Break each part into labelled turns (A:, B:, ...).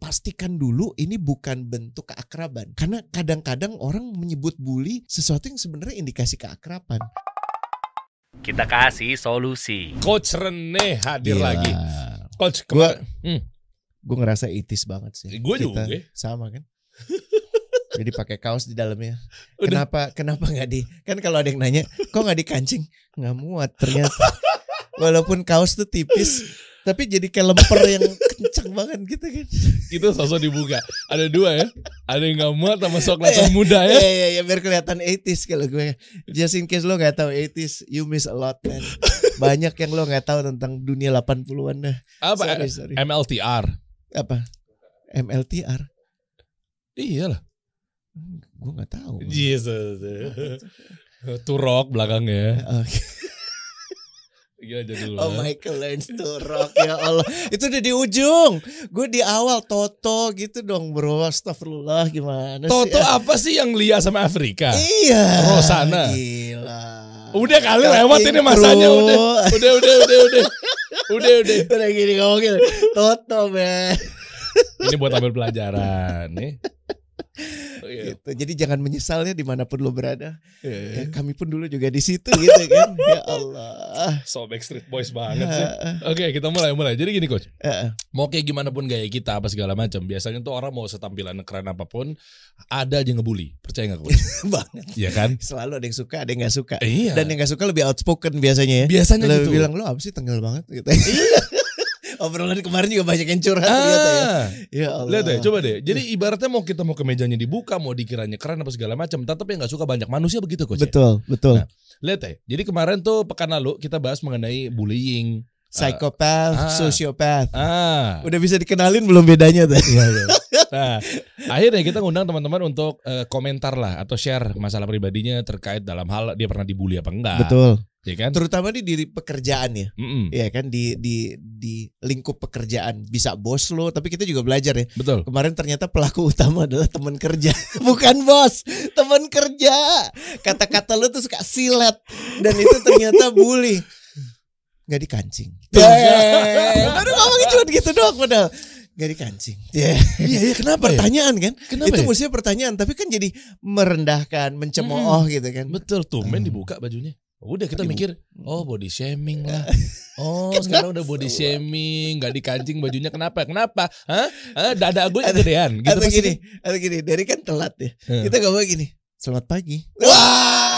A: pastikan dulu ini bukan bentuk keakraban. Karena kadang-kadang orang menyebut bully sesuatu yang sebenarnya indikasi keakraban.
B: Kita kasih solusi.
C: Coach Rene hadir
A: Gila.
C: lagi. Coach
A: Gua
C: kemarin. Hmm.
A: gue ngerasa itis banget sih. Kita
C: juga.
A: Sama kan? Jadi pakai kaos di dalamnya.
C: Udah.
A: Kenapa kenapa nggak di kan kalau ada yang nanya kok nggak dikancing nggak muat ternyata. Walaupun kaos tuh tipis tapi jadi kayak lemper yang kencang banget gitu kan.
C: Itu sosok dibuka. Ada dua ya. Ada yang nggak muat sama sok muda
A: Iya
C: ya.
A: iya iya biar kelihatan 80s kalau gue. Just in case lo nggak tahu 80s, you miss a lot man. Banyak yang lo nggak tahu tentang dunia 80-an dah.
C: Apa?
A: Sorry, sorry.
C: MLTR.
A: Apa? MLTR.
C: Iya lah.
A: Gue nggak tahu.
C: Jesus. Turok belakangnya.
A: Oke.
C: Gila
A: Oh Michael learns to rock ya Allah. Itu udah di ujung. Gue di awal Toto gitu dong bro. Astagfirullah gimana
C: Toto
A: sih?
C: apa sih yang Lia sama Afrika?
A: Iya.
C: Rosana.
A: Gila.
C: Udah kali lewat ini masanya
A: crew.
C: udah. Udah udah udah udah. Udah udah.
A: Udah gini ngomongin. Toto man.
C: Ini buat ambil pelajaran nih. Oh, iya.
A: Gitu. Jadi jangan menyesalnya di mana pun lo berada.
C: Iya.
A: Ya, kami pun dulu juga di situ gitu kan. Ya Allah.
C: So Backstreet Boys banget sih. Oke kita mulai mulai. Jadi gini coach.
A: Heeh.
C: Mau kayak gimana pun gaya kita apa segala macam. Biasanya tuh orang mau setampilan keren apa pun. Ada aja ngebully. Percaya gak coach?
A: banget.
C: Iya kan?
A: Selalu ada yang suka, ada yang nggak suka.
C: Iya.
A: Dan yang gak suka lebih outspoken biasanya ya.
C: Biasanya
A: Lebih
C: gitu.
A: bilang lo apa sih tengil banget gitu. Obrolan kemarin juga banyak yang curhat ternyata ya.
C: Ah,
A: Ya Allah.
C: lihat deh, coba deh. Jadi ibaratnya mau kita mau ke mejanya dibuka, mau dikiranya keren apa segala macam, tetap yang nggak suka banyak manusia begitu coach. ya?
A: Betul, betul.
C: Nah, Lihat deh. Jadi kemarin tuh pekan lalu kita bahas mengenai bullying.
A: Psychopath,
C: ah.
A: sociopath.
C: Ah,
A: Udah bisa dikenalin belum bedanya tuh?
C: Iya, iya. Nah, akhirnya kita ngundang teman-teman untuk eh, komentar lah atau share masalah pribadinya terkait dalam hal dia pernah dibully apa enggak.
A: Betul.
C: Ya kan?
A: Terutama di diri pekerjaan ya.
C: Mm-mm.
A: Iya kan di di di lingkup pekerjaan bisa bos lo, tapi kita juga belajar ya.
C: Betul.
A: Kemarin ternyata pelaku utama adalah teman kerja, bukan bos, teman kerja. Kata-kata lu tuh suka silet dan itu ternyata bully. Nggak dikancing. Baru ngomongin cuma gitu doang padahal. Nggak dikancing. Ya.
C: Iya, iya kenapa ya?
A: Pertanyaan kan?
C: Kenapa
A: itu
C: ya?
A: mestinya pertanyaan, tapi kan jadi merendahkan, mencemooh gitu kan.
C: Betul tuh, men
A: Hmm.
C: dibuka bajunya. Udah kita mikir, oh body shaming lah. Oh,
A: Kenapa
C: sekarang udah body shaming, nggak dikancing bajunya kenapa? Kenapa? Hah? Hah? Dada gue kegedean gitu
A: atau gini, atau gini, dari kan telat ya.
C: Hmm.
A: Kita ngomong gini, selamat pagi.
C: Wah!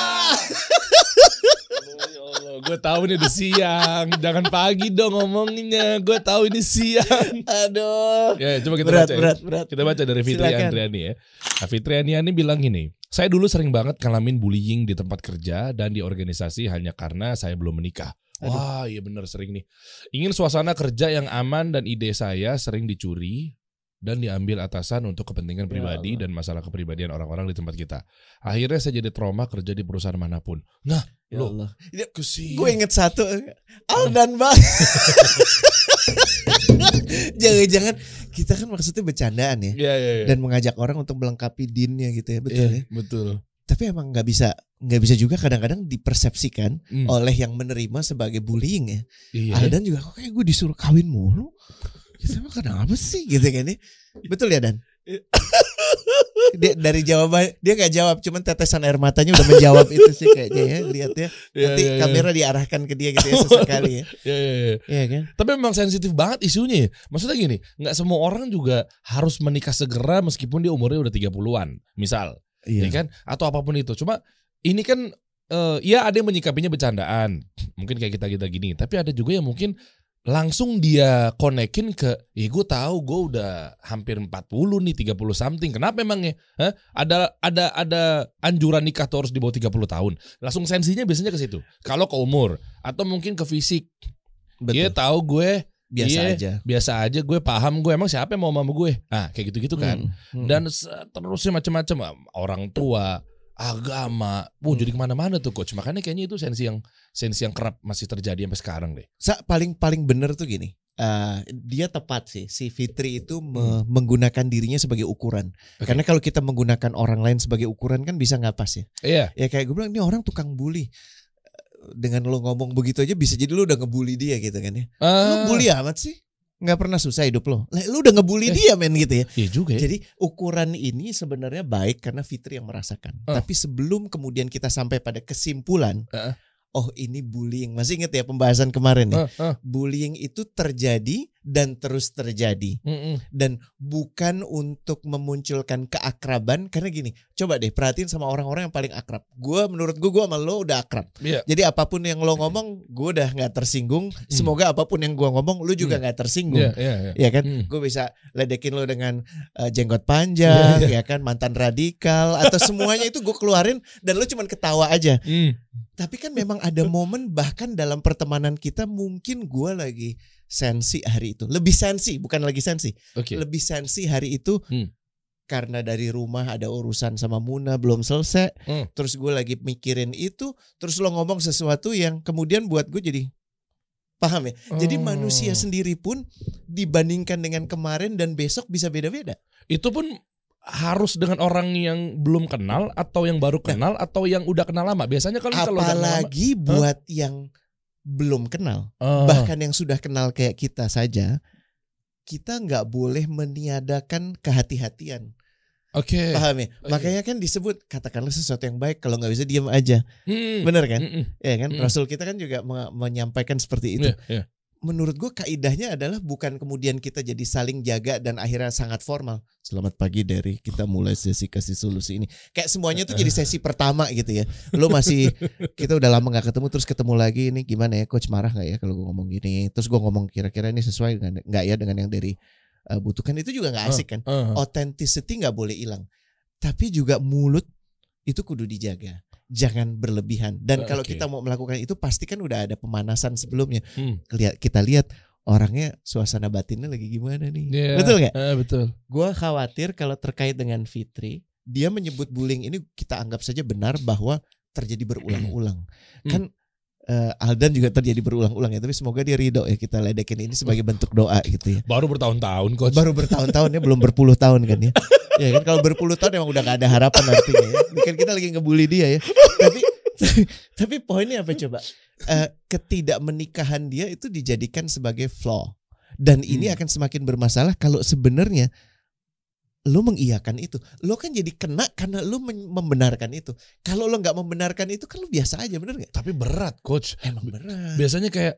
C: Ya Allah, gue tahu ini udah siang. Jangan pagi dong ngomonginnya. Gue tahu ini siang.
A: Aduh.
C: Ya, coba kita
A: berat,
C: baca. ya.
A: berat, berat.
C: Kita baca dari Fitri
A: Silakan.
C: Andriani ya. Nah, Fitri Andriani bilang gini, saya dulu sering banget ngalamin bullying di tempat kerja dan di organisasi hanya karena saya belum menikah.
A: Aduh.
C: Wah, iya bener sering nih. Ingin suasana kerja yang aman dan ide saya sering dicuri dan diambil atasan untuk kepentingan pribadi
A: Allah.
C: dan masalah kepribadian orang-orang di tempat kita. Akhirnya saya jadi trauma kerja di perusahaan mana pun. Nah,
A: Ya
C: Loh,
A: Allah.
C: kesian.
A: Gue inget satu Aldan bang Jangan-jangan Kita kan maksudnya bercandaan ya
C: Iya, iya, iya.
A: Dan mengajak orang untuk melengkapi dinnya gitu ya Betul
C: Iya,
A: ya
C: betul.
A: Tapi emang nggak bisa nggak bisa juga kadang-kadang dipersepsikan
C: Hmm.
A: oleh yang menerima sebagai bullying ya.
C: Iya.
A: Aldan juga kok kayak gue disuruh kawin mulu. Kita mah kenapa sih gitu kan ya? Betul ya Dan? Dia, dari jawaban dia nggak jawab, cuman tetesan air matanya udah menjawab itu sih kayaknya ya. Lihat ya.
C: Iya,
A: Nanti
C: iya, iya.
A: kamera diarahkan ke dia gitu ya sesekali ya.
C: Iya, iya, iya.
A: Iya kan?
C: Tapi memang sensitif banget isunya ya. Maksudnya gini, nggak semua orang juga harus menikah segera meskipun dia umurnya udah 30-an. Misal, ya kan? Atau apa pun itu. Cuma ini kan eh ya ada yang menyikapinya bercandaan. Mungkin kayak kita-kita gini, tapi ada juga yang mungkin langsung dia konekin ke, ya gue tahu gue udah hampir 40 nih, 30 something. Kenapa emangnya? Hah? Ada ada ada anjuran nikah tuh harus di bawah 30 tahun. Langsung sensinya biasanya ke situ. Kalau ke umur atau mungkin ke fisik. Dia
A: Betul.
C: tahu gue
A: Biasa
C: iya,
A: aja.
C: biasa aja gue paham gue emang siapa yang mau sama gue nah kayak gitu gitu kan
A: Hmm, hmm.
C: dan terusnya macam-macam orang tua agama Wah, jadi ke mana-mana tuh coach makanya kayaknya itu sensi yang sensi yang kerap masih terjadi sampai sekarang deh
A: Sa, paling paling bener tuh gini. eh, dia tepat sih si Fitri itu me-
C: Hmm.
A: menggunakan dirinya sebagai ukuran.
C: Oke.
A: Karena kalau kita menggunakan orang lain sebagai ukuran kan bisa nggak pas ya.
C: iya
A: Ya kayak gue bilang ini orang tukang bully. Dengan lo ngomong begitu aja bisa jadi lo udah ngebully dia gitu kan ya. Lo
C: Ah,
A: bully amat sih. Nggak pernah susah hidup lo. Lah, lu udah ngebully
C: Eh.
A: dia men gitu ya.
C: Iya juga ya.
A: Jadi ukuran ini sebenarnya baik karena Fitri yang merasakan.
C: Oh.
A: Tapi sebelum kemudian kita sampai pada kesimpulan,
C: Heeh.
A: oh ini bullying. Masih inget ya pembahasan kemarin ya?
C: Ah, ah.
A: Bullying itu terjadi dan terus terjadi
C: Mm-mm.
A: dan bukan untuk memunculkan keakraban karena gini. Coba deh perhatiin sama orang-orang yang paling akrab. Gua menurut gua gua sama lo udah akrab.
C: Iya.
A: Jadi apa pun yang lo ngomong, gue udah nggak tersinggung. Semoga apa pun yang gua ngomong, lu juga nggak tersinggung.
C: Iya, iya, iya.
A: Ya kan,
C: Hmm.
A: gue bisa ledekin lo dengan eh, jenggot panjang,
C: Iya,
A: ya kan, mantan radikal atau semuanya itu gue keluarin dan lo cuman ketawa aja.
C: Hmm.
A: Tapi kan memang ada momen bahkan dalam pertemanan kita mungkin gue lagi sensi hari itu, lebih sensi, bukan lagi sensi,
C: Oke.
A: lebih sensi hari itu
C: Hmm.
A: karena dari rumah ada urusan sama Muna belum selesai,
C: Hmm.
A: terus gue lagi mikirin itu, terus lo ngomong sesuatu yang kemudian buat gue jadi paham ya. Jadi
C: Oh.
A: manusia sendiri pun dibandingkan dengan kemarin dan besok bisa beda-beda.
C: Itu pun harus dengan orang yang belum kenal atau yang baru kenal atau yang udah kenal lama. Biasanya kan kalau udah kenal lama,
A: Apalagi buat yang belum kenal,
C: Ah.
A: bahkan yang sudah kenal kayak kita saja, kita nggak boleh meniadakan kehati-hatian.
C: Oke.
A: Paham ya?
C: Oke.
A: Makanya kan disebut katakanlah sesuatu yang baik kalau nggak bisa diam aja.
C: Hmm.
A: Bener kan?
C: Mm-mm.
A: Ya kan?
C: Mm.
A: Rasul kita kan juga me- menyampaikan seperti itu.
C: Iya, iya.
A: Menurut gue kaidahnya adalah bukan kemudian kita jadi saling jaga dan akhirnya sangat formal. Selamat pagi dari kita mulai sesi kasih solusi ini. Kayak semuanya tuh jadi sesi pertama gitu ya. Lo masih kita udah lama nggak ketemu terus ketemu lagi ini gimana ya coach marah nggak ya kalau gue ngomong gini. Terus gue ngomong kira-kira ini sesuai dengan nggak ya dengan yang dari uh, butuhkan itu juga nggak asik kan.
C: Ah.
A: Authenticity nggak boleh hilang. Tapi juga mulut itu kudu dijaga. Jangan berlebihan. Dan
C: Eh,
A: kalau kita mau melakukan itu pasti kan udah ada pemanasan sebelumnya.
C: Hmm.
A: Kita lihat orangnya suasana batinnya lagi gimana nih.
C: Iya.
A: Betul nggak?
C: Eh, betul.
A: Gua khawatir kalau terkait dengan Fitri, dia menyebut bullying ini kita anggap saja benar bahwa terjadi berulang-ulang.
C: Hmm.
A: Kan eh, Aldan juga terjadi berulang-ulang ya, tapi semoga dia ridho ya kita ledekin ini sebagai bentuk doa gitu ya.
C: Baru bertahun-tahun coach.
A: Baru bertahun-tahun ya, belum berpuluh tahun kan ya. Ya kan kalau berpuluh tahun emang udah gak ada harapan artinya ya. Ini kan kita lagi ngebully dia ya. Tapi tapi poinnya apa coba? Eh, ketidakmenikahan dia itu dijadikan sebagai flaw. Dan ini
C: Hmm.
A: akan semakin bermasalah kalau sebenarnya lo mengiyakan itu. Lo kan jadi kena karena lo membenarkan itu. Kalau lo nggak membenarkan itu kan lo biasa aja bener nggak?
C: Tapi berat coach.
A: Emang berat.
C: Biasanya kayak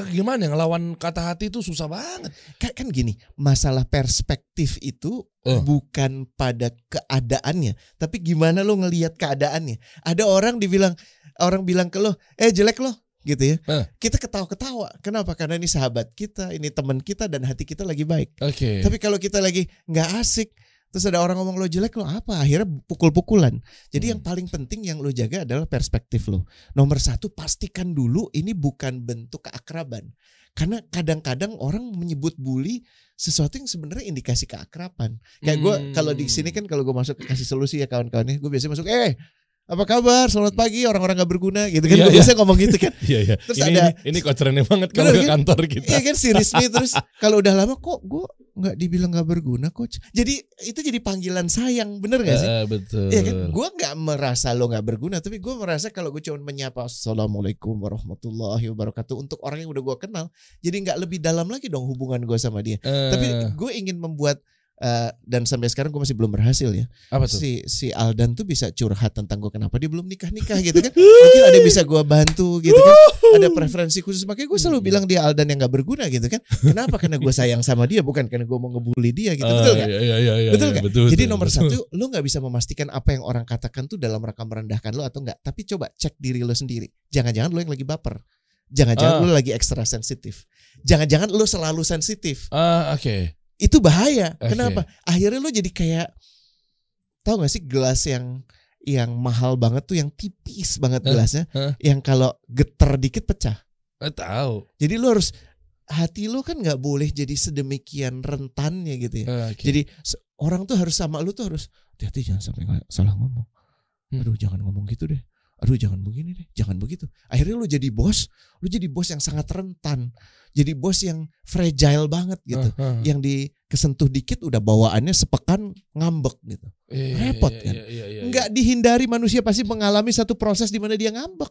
C: eh, gimana ya, ngelawan kata hati itu susah banget.
A: Kan, kan gini, masalah perspektif itu
C: Eh.
A: bukan pada keadaannya, tapi gimana lo ngelihat keadaannya. Ada orang dibilang orang bilang ke lo, "Eh jelek lo." Gitu ya.
C: Eh.
A: Kita ketawa-ketawa. Kenapa? Karena ini sahabat kita, ini teman kita dan hati kita lagi baik.
C: Oke.
A: Tapi kalau kita lagi nggak asik, terus ada orang ngomong lo jelek lo apa? Akhirnya pukul-pukulan. Jadi
C: Hmm.
A: yang paling penting yang lo jaga adalah perspektif lo. Nomor satu pastikan dulu ini bukan bentuk keakraban. Karena kadang-kadang orang menyebut bully sesuatu yang sebenarnya indikasi keakraban. Kayak gue
C: Hmm.
A: kalau di sini kan kalau gue masuk kasih solusi ya kawan-kawannya, gue biasanya masuk, eh apa kabar? Selamat pagi orang-orang gak berguna gitu kan.
C: Iya.
A: biasanya ngomong gitu kan.
C: Iya iya.
A: Terus
C: ini,
A: ada-
C: ini, ini kocerannya banget kalau ke
A: kan?
C: kantor kita.
A: Iya kan si Rismi terus kalau udah lama kok gue nggak dibilang nggak berguna coach. Jadi itu jadi panggilan sayang, bener gak sih?
C: Eh, betul.
A: Iya kan, gue nggak merasa lo nggak berguna, tapi gue merasa kalau gue cuma menyapa assalamualaikum warahmatullahi wabarakatuh untuk orang yang udah gue kenal, jadi nggak lebih dalam lagi dong hubungan gue sama dia.
C: Eh,
A: Tapi gue ingin membuat eh, dan sampai sekarang gue masih belum berhasil ya.
C: apa tuh?
A: Si si Aldan tuh bisa curhat tentang gue kenapa dia belum nikah nikah gitu kan? Mungkin ada yang bisa gue bantu gitu kan? Ada preferensi khusus makanya gue selalu bilang dia Aldan yang nggak berguna gitu kan? Kenapa? Karena gue sayang sama dia bukan karena gue mau ngebully dia gitu. Betul
C: Ah,
A: nggak?
C: Iya, iya, iya, iya,
A: Betul
C: iya, betul,
A: Jadi
C: betul,
A: nomor
C: betul.
A: satu, lo nggak bisa memastikan apa yang orang katakan tuh dalam rangka merendahkan lo atau enggak. Tapi coba cek diri lo sendiri. Jangan-jangan lo yang lagi baper. Jangan-jangan
C: Ah.
A: lo lagi ekstra sensitif. Jangan-jangan lo selalu sensitif.
C: Ah, oke.
A: Itu bahaya.
C: Oke.
A: Kenapa? Akhirnya lo jadi kayak, tahu gak sih gelas yang yang mahal banget tuh, yang tipis banget gelasnya,
C: eh.
A: yang kalau geter dikit pecah.
C: Eh, tahu.
A: Jadi lo harus hati lo kan nggak boleh jadi sedemikian rentannya gitu ya.
C: Eh, oke.
A: Jadi orang tuh harus sama lu tuh harus hati-hati jangan sampai salah ngomong.
C: Hmm.
A: Aduh jangan ngomong gitu deh. Aduh jangan begini deh, jangan begitu. Akhirnya lu jadi bos, lu jadi bos yang sangat rentan. Jadi bos yang fragile banget gitu.
C: Ah, ah.
A: Yang di kesentuh dikit udah bawaannya sepekan ngambek gitu.
C: Iya,
A: repot
C: iya,
A: kan?
C: iya, iya, iya,
A: Nggak dihindari manusia pasti mengalami satu proses di mana dia ngambek.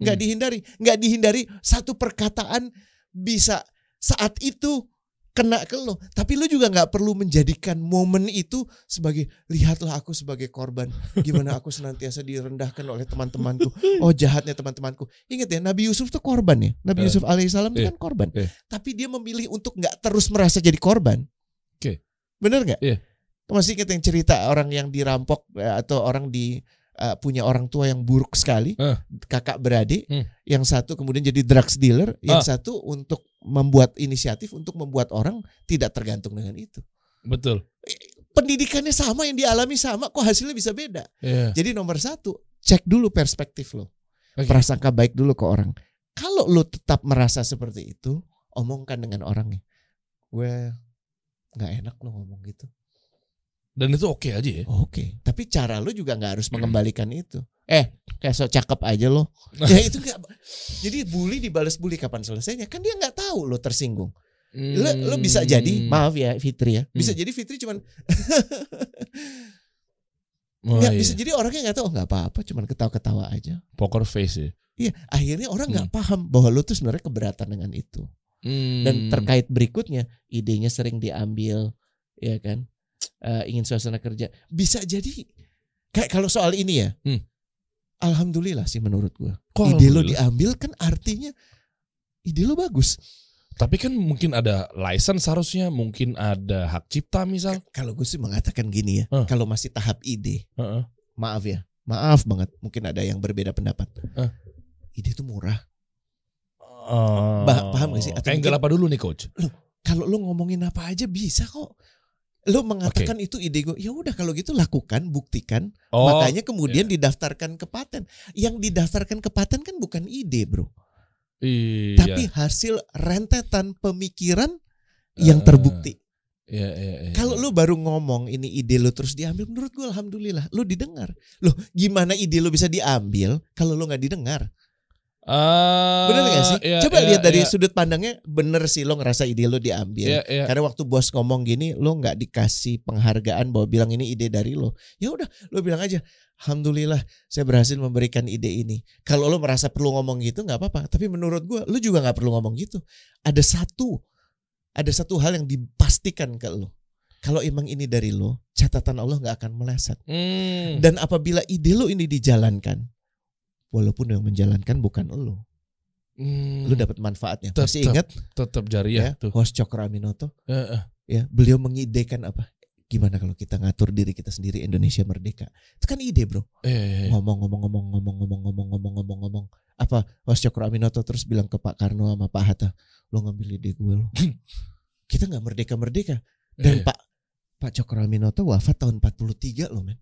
A: Nggak
C: Hmm.
A: dihindari, nggak dihindari satu perkataan bisa saat itu kena ke lo. Tapi lo juga nggak perlu menjadikan momen itu sebagai lihatlah aku sebagai korban. Gimana aku senantiasa direndahkan oleh teman-temanku. Oh jahatnya teman-temanku. Ingat ya Nabi Yusuf tuh korban ya. Nabi
C: Eh.
A: Yusuf alaihissalam itu
C: Iya.
A: kan korban.
C: Iya.
A: Tapi dia memilih untuk nggak terus merasa jadi korban.
C: Oke.
A: Bener nggak?
C: Iya.
A: Masih ingat yang cerita orang yang dirampok eh, atau orang di eh, punya orang tua yang buruk sekali,
C: Eh.
A: kakak beradik,
C: Hmm.
A: yang satu kemudian jadi drugs dealer, yang
C: Ah.
A: satu untuk membuat inisiatif untuk membuat orang tidak tergantung dengan itu.
C: Betul.
A: Pendidikannya sama yang dialami sama, kok hasilnya bisa beda.
C: Iya.
A: Jadi nomor satu, cek dulu perspektif lo,
C: Oke.
A: prasangka baik dulu ke orang. Kalau lo tetap merasa seperti itu, omongkan dengan orangnya. Gue nggak enak lo ngomong gitu.
C: Dan itu oke aja ya.
A: Oke, tapi cara lu juga nggak harus mengembalikan itu. Eh, kayak so cakep aja lo. ya itu nggak. Jadi bully dibalas bully kapan selesainya? Kan dia nggak tahu lo tersinggung. Lo, lo bisa jadi, maaf ya Fitri ya, bisa
C: Hmm.
A: jadi Fitri cuman
C: Oh,
A: nggak
C: iya.
A: bisa jadi orangnya nggak tahu oh, nggak apa-apa, cuman ketawa-ketawa aja.
C: poker face ya.
A: Iya, akhirnya orang nggak paham bahwa lo tuh sebenarnya keberatan dengan itu. Dan
C: Hmm.
A: terkait berikutnya, idenya sering diambil, ya kan? Eh, ingin suasana kerja bisa jadi kayak kalau soal ini ya,
C: Hmm.
A: alhamdulillah sih menurut gua.
C: Kok
A: ide lo diambil kan artinya ide lo bagus.
C: Tapi kan mungkin ada license harusnya, mungkin ada hak cipta misal.
A: Kalau gue sih mengatakan gini ya,
C: Huh.
A: kalau masih tahap ide,
C: Heeh.
A: maaf ya, maaf banget, mungkin ada yang berbeda pendapat.
C: Huh.
A: Ide itu murah.
C: Oh.
A: Bah- paham gak sih? Atau
C: Angle
A: mungkin-
C: apa dulu nih coach?
A: Kalau lo ngomongin apa aja bisa kok. Lo mengatakan itu ide gue, ya udah kalau gitu lakukan, buktikan.
C: Oh,
A: Makanya kemudian didaftarkan ke paten. Yang didaftarkan ke paten kan bukan ide, bro.
C: iya.
A: Tapi hasil rentetan pemikiran yang
C: Ah.
A: terbukti.
C: Iya, iya, iya.
A: Kalau lu baru ngomong ini ide lu terus diambil, menurut gue alhamdulillah lu didengar. Loh, gimana ide lu bisa diambil kalau lu nggak didengar?
C: Ah,
A: Bener gak sih?
C: iya,
A: Coba
C: iya,
A: lihat dari
C: iya.
A: sudut pandangnya, bener sih lo ngerasa ide lu diambil.
C: Iya, iya.
A: Karena waktu bos ngomong gini, lo nggak dikasih penghargaan bahwa bilang ini ide dari lo. Ya udah, lo bilang aja, alhamdulillah saya berhasil memberikan ide ini. Kalau lo merasa perlu ngomong gitu nggak apa-apa. Tapi menurut gue, lo juga nggak perlu ngomong gitu. Ada satu, ada satu hal yang dipastikan ke lo. Kalau emang ini dari lo, catatan Allah nggak akan meleset.
C: Hmm.
A: Dan apabila ide lo ini dijalankan, walaupun yang menjalankan bukan lo,
C: Hmm.
A: lo dapat manfaatnya.
C: Tetap.
A: Masih ingat
C: tetap
A: ya,
C: jariah tuh.
A: host Cokro Aminoto?
C: Eh, eh.
A: ya beliau mengidekan apa gimana kalau kita ngatur diri kita sendiri Indonesia merdeka itu kan ide bro
C: Eh, eh, eh.
A: ngomong ngomong ngomong ngomong ngomong ngomong ngomong ngomong ngomong apa Mas Cokro Aminoto terus bilang ke Pak Karno sama Pak Hatta lo ngambil ide gue lo kita nggak merdeka merdeka dan
C: Eh.
A: Pak Pak Cokro Aminoto wafat tahun 43 loh men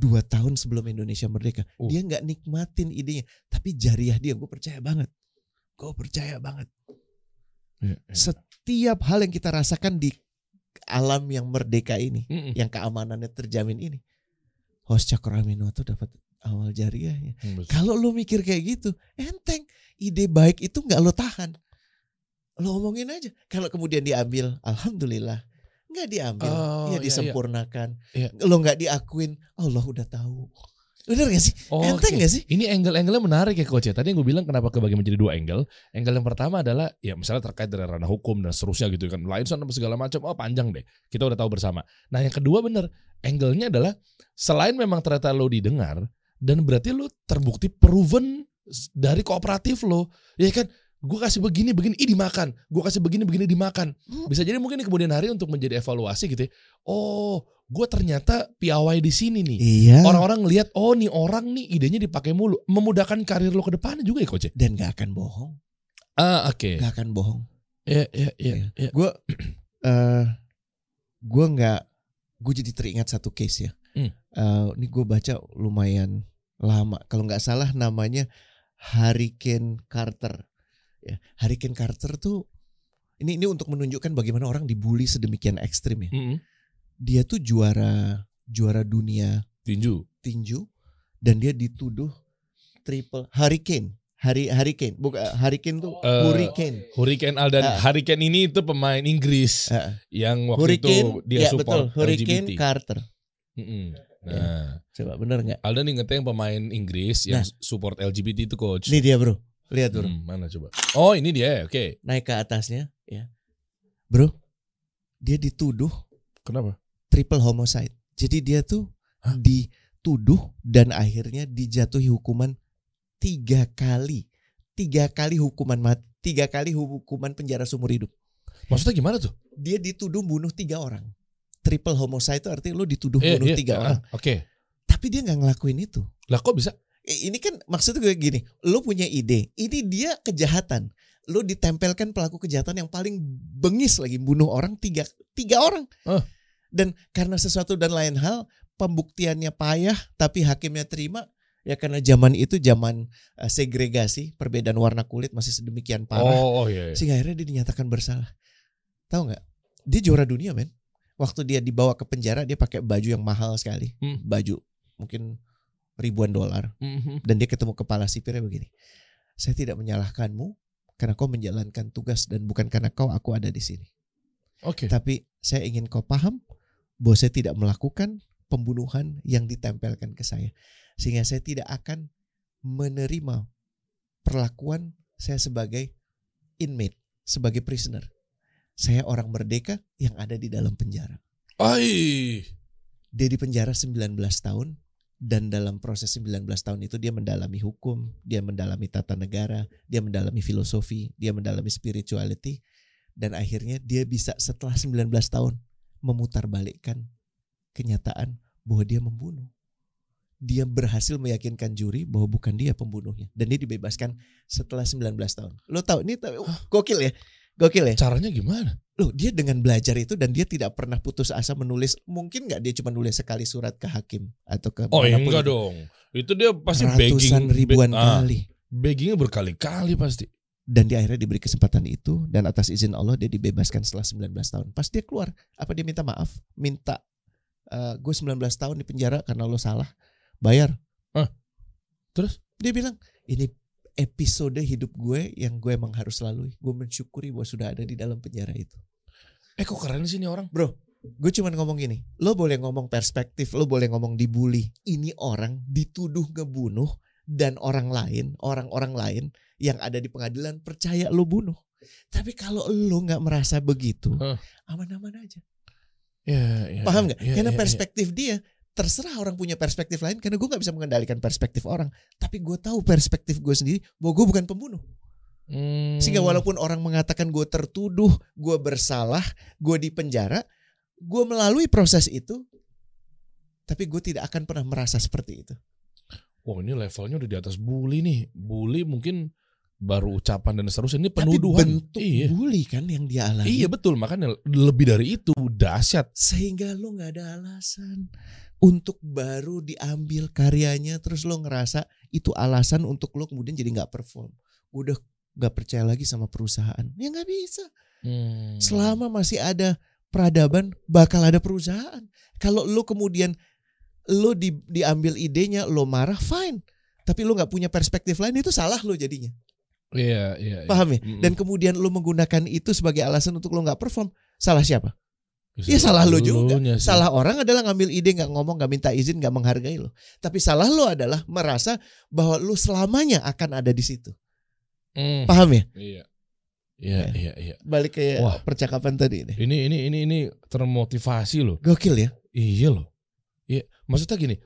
A: dua tahun sebelum Indonesia merdeka
C: Uh.
A: dia nggak nikmatin idenya tapi jariah dia gue percaya banget gue percaya banget
C: Eh, eh.
A: setiap hal yang kita rasakan di alam yang merdeka ini,
C: Mm-mm.
A: yang keamanannya terjamin ini, host Cakraminoto dapat awal jariahnya.
C: Hmm.
A: Kalau lo mikir kayak gitu, enteng. Ide baik itu nggak lo tahan. Lo omongin aja. Kalau kemudian diambil, alhamdulillah. Nggak diambil,
C: Oh,
A: ya
C: iya,
A: disempurnakan.
C: Iya.
A: Lo nggak diakuin, Allah udah tahu. Bener gak sih?
C: Oh,
A: enteng
C: oke.
A: gak sih?
C: Ini angle-angle menarik ya coach ya. Tadi yang gue bilang kenapa kebagi menjadi dua angle. Angle yang pertama adalah ya misalnya terkait dengan ranah hukum dan seterusnya gitu kan. Lain sama segala macam. Oh panjang deh. Kita udah tahu bersama. Nah yang kedua bener. Angle-nya adalah selain memang ternyata lo didengar dan berarti lo terbukti proven dari kooperatif lo. Ya kan? Gue kasih begini begini, ih dimakan. Gue kasih begini begini dimakan. Bisa jadi mungkin di kemudian hari untuk menjadi evaluasi gitu ya. Oh, gue ternyata piawai di sini nih.
A: Iya.
C: Orang-orang ngelihat oh nih orang nih idenya dipakai mulu, memudahkan karir lo ke depannya juga ya coach. ya?
A: Dan gak akan bohong.
C: Ah oke.
A: Gak akan bohong.
C: Iya iya iya.
A: Iya.
C: iya.
A: gue eh gue nggak gue jadi teringat satu case ya
C: Hmm.
A: Eh, ini gue baca lumayan lama kalau nggak salah namanya Hurricane Carter ya Hurricane Carter tuh ini ini untuk menunjukkan bagaimana orang dibully sedemikian ekstrim ya
C: Mm-mm.
A: dia tuh juara juara dunia
C: Tinju.
A: tinju dan dia dituduh triple hurricane hari hurricane bukan hurricane tuh
C: Eh,
A: hurricane
C: Hurricane Aldan.
A: Ah.
C: Hurricane ini itu pemain Inggris
A: Ah,
C: yang waktu
A: hurricane
C: itu dia
A: ya betul
C: support
A: hurricane
C: LGBT.
A: Carter
C: Mm-mm. Nah,
A: coba bener nggak
C: Aldan ingetnya yang pemain Inggris yang support LGBT itu coach.
A: Ini dia bro, lihat bro,
C: Hmm, mana coba? Oh ini dia, oke.
A: naik ke atasnya, ya, bro. dia dituduh
C: Kenapa?
A: triple homicide. Jadi dia tuh
C: Hah?
A: dituduh dan akhirnya dijatuhi hukuman tiga kali, tiga kali hukuman mati, tiga kali hukuman penjara seumur hidup.
C: Maksudnya gimana tuh?
A: Dia dituduh bunuh tiga orang. Triple homicide itu artinya lo dituduh
C: Eh,
A: bunuh
C: iya,
A: tiga
C: ah,
A: orang.
C: Oke.
A: Tapi dia nggak ngelakuin itu.
C: Lah kok bisa?
A: Eh, Ini kan maksud gue gini, lo punya ide, ini dia kejahatan. Lo ditempelkan pelaku kejahatan yang paling bengis lagi bunuh orang tiga tiga orang.
C: Eh.
A: Dan karena sesuatu dan lain hal pembuktiannya payah, tapi hakimnya terima. Ya karena zaman itu zaman eh, segregasi, perbedaan warna kulit masih sedemikian parah.
C: Oh, oh iya. iya.
A: Sehingga akhirnya dia dinyatakan bersalah. Tahu nggak? Dia juara dunia men. Waktu dia dibawa ke penjara dia pakai baju yang mahal sekali,
C: Hmm.
A: baju mungkin ribuan dolar
C: Mhm.
A: dan dia ketemu kepala sipirnya begini. Saya tidak menyalahkanmu karena kau menjalankan tugas dan bukan karena kau aku ada di sini.
C: Oke.
A: Tapi saya ingin kau paham bahwa saya tidak melakukan pembunuhan yang ditempelkan ke saya. Sehingga saya tidak akan menerima perlakuan saya sebagai inmate, sebagai prisoner. Saya orang merdeka yang ada di dalam penjara.
C: Ai.
A: Dia di penjara 19 tahun dan dalam proses 19 tahun itu dia mendalami hukum, dia mendalami tata negara, dia mendalami filosofi, dia mendalami spirituality dan akhirnya dia bisa setelah 19 tahun memutarbalikkan kenyataan bahwa dia membunuh. Dia berhasil meyakinkan juri bahwa bukan dia pembunuhnya dan dia dibebaskan setelah 19 tahun. Lo tahu ini gokil ya? Gokil ya?
C: Caranya gimana?
A: Loh dia dengan belajar itu dan dia tidak pernah putus asa menulis mungkin nggak dia cuma nulis sekali surat ke hakim atau ke
C: Oh, enggak
A: itu.
C: dong. Itu dia pasti
A: ratusan
C: begging
A: ribuan
C: be- ah,
A: kali
C: Beggingnya berkali-kali pasti.
A: dan dia akhirnya diberi kesempatan itu dan atas izin Allah dia dibebaskan setelah 19 tahun pas dia keluar apa dia minta maaf minta "Eh, gue 19 tahun di penjara karena lo salah bayar
C: Terus?
A: dia bilang ini episode hidup gue yang gue emang harus lalui gue mensyukuri bahwa sudah ada di dalam penjara itu
C: Eh kok keren sih ini orang?
A: Bro, gue cuman ngomong gini, lo boleh ngomong perspektif, lo boleh ngomong dibully. Ini orang dituduh ngebunuh dan orang lain, orang-orang lain yang ada di pengadilan percaya lo bunuh. Tapi kalau lo nggak merasa begitu, aman-aman aja.
C: Ya, ya,
A: Paham nggak?
C: ya,
A: Karena
C: ya, ya.
A: perspektif dia terserah orang punya perspektif lain karena gue nggak bisa mengendalikan perspektif orang. Tapi gue tahu perspektif gue sendiri bahwa gue bukan pembunuh.
C: Hmm.
A: Sehingga walaupun orang mengatakan gue tertuduh, gue bersalah, gue di penjara, gue melalui proses itu, tapi gue tidak akan pernah merasa seperti itu.
C: Wah ini levelnya udah di atas bully nih. Bully mungkin baru ucapan dan seterusnya. Ini
A: Tapi
C: penuduhan.
A: bentuk
C: iya.
A: bully kan yang dia alami.
C: Iya betul. Makanya lebih dari itu dahsyat.
A: Sehingga lo nggak ada alasan untuk baru diambil karyanya, terus lo ngerasa itu alasan untuk lo kemudian jadi nggak perform. Udah nggak percaya lagi sama perusahaan. Ya nggak bisa.
C: Hmm.
A: Selama masih ada peradaban bakal ada perusahaan. Kalau lo kemudian lo di, diambil idenya, lo marah, fine. Tapi lo nggak punya perspektif lain itu salah lo jadinya.
C: Iya, iya. iya.
A: Paham ya?
C: Mm-mm.
A: Dan kemudian lo menggunakan itu sebagai alasan untuk lo nggak perform, salah siapa?
C: Bisa
A: Ya salah lo juga.
C: sih.
A: Salah orang adalah ngambil ide, nggak ngomong, nggak minta izin, nggak menghargai lo. Tapi salah lo adalah merasa bahwa lo selamanya akan ada di situ.
C: Hmm.
A: Paham ya?
C: Iya. Iya,
A: Ya.
C: iya, iya.
A: Balik ke
C: Wah.
A: percakapan tadi ini.
C: Ini ini ini ini termotivasi loh.
A: Gokil ya?
C: Iya loh. Iya, maksudnya gini.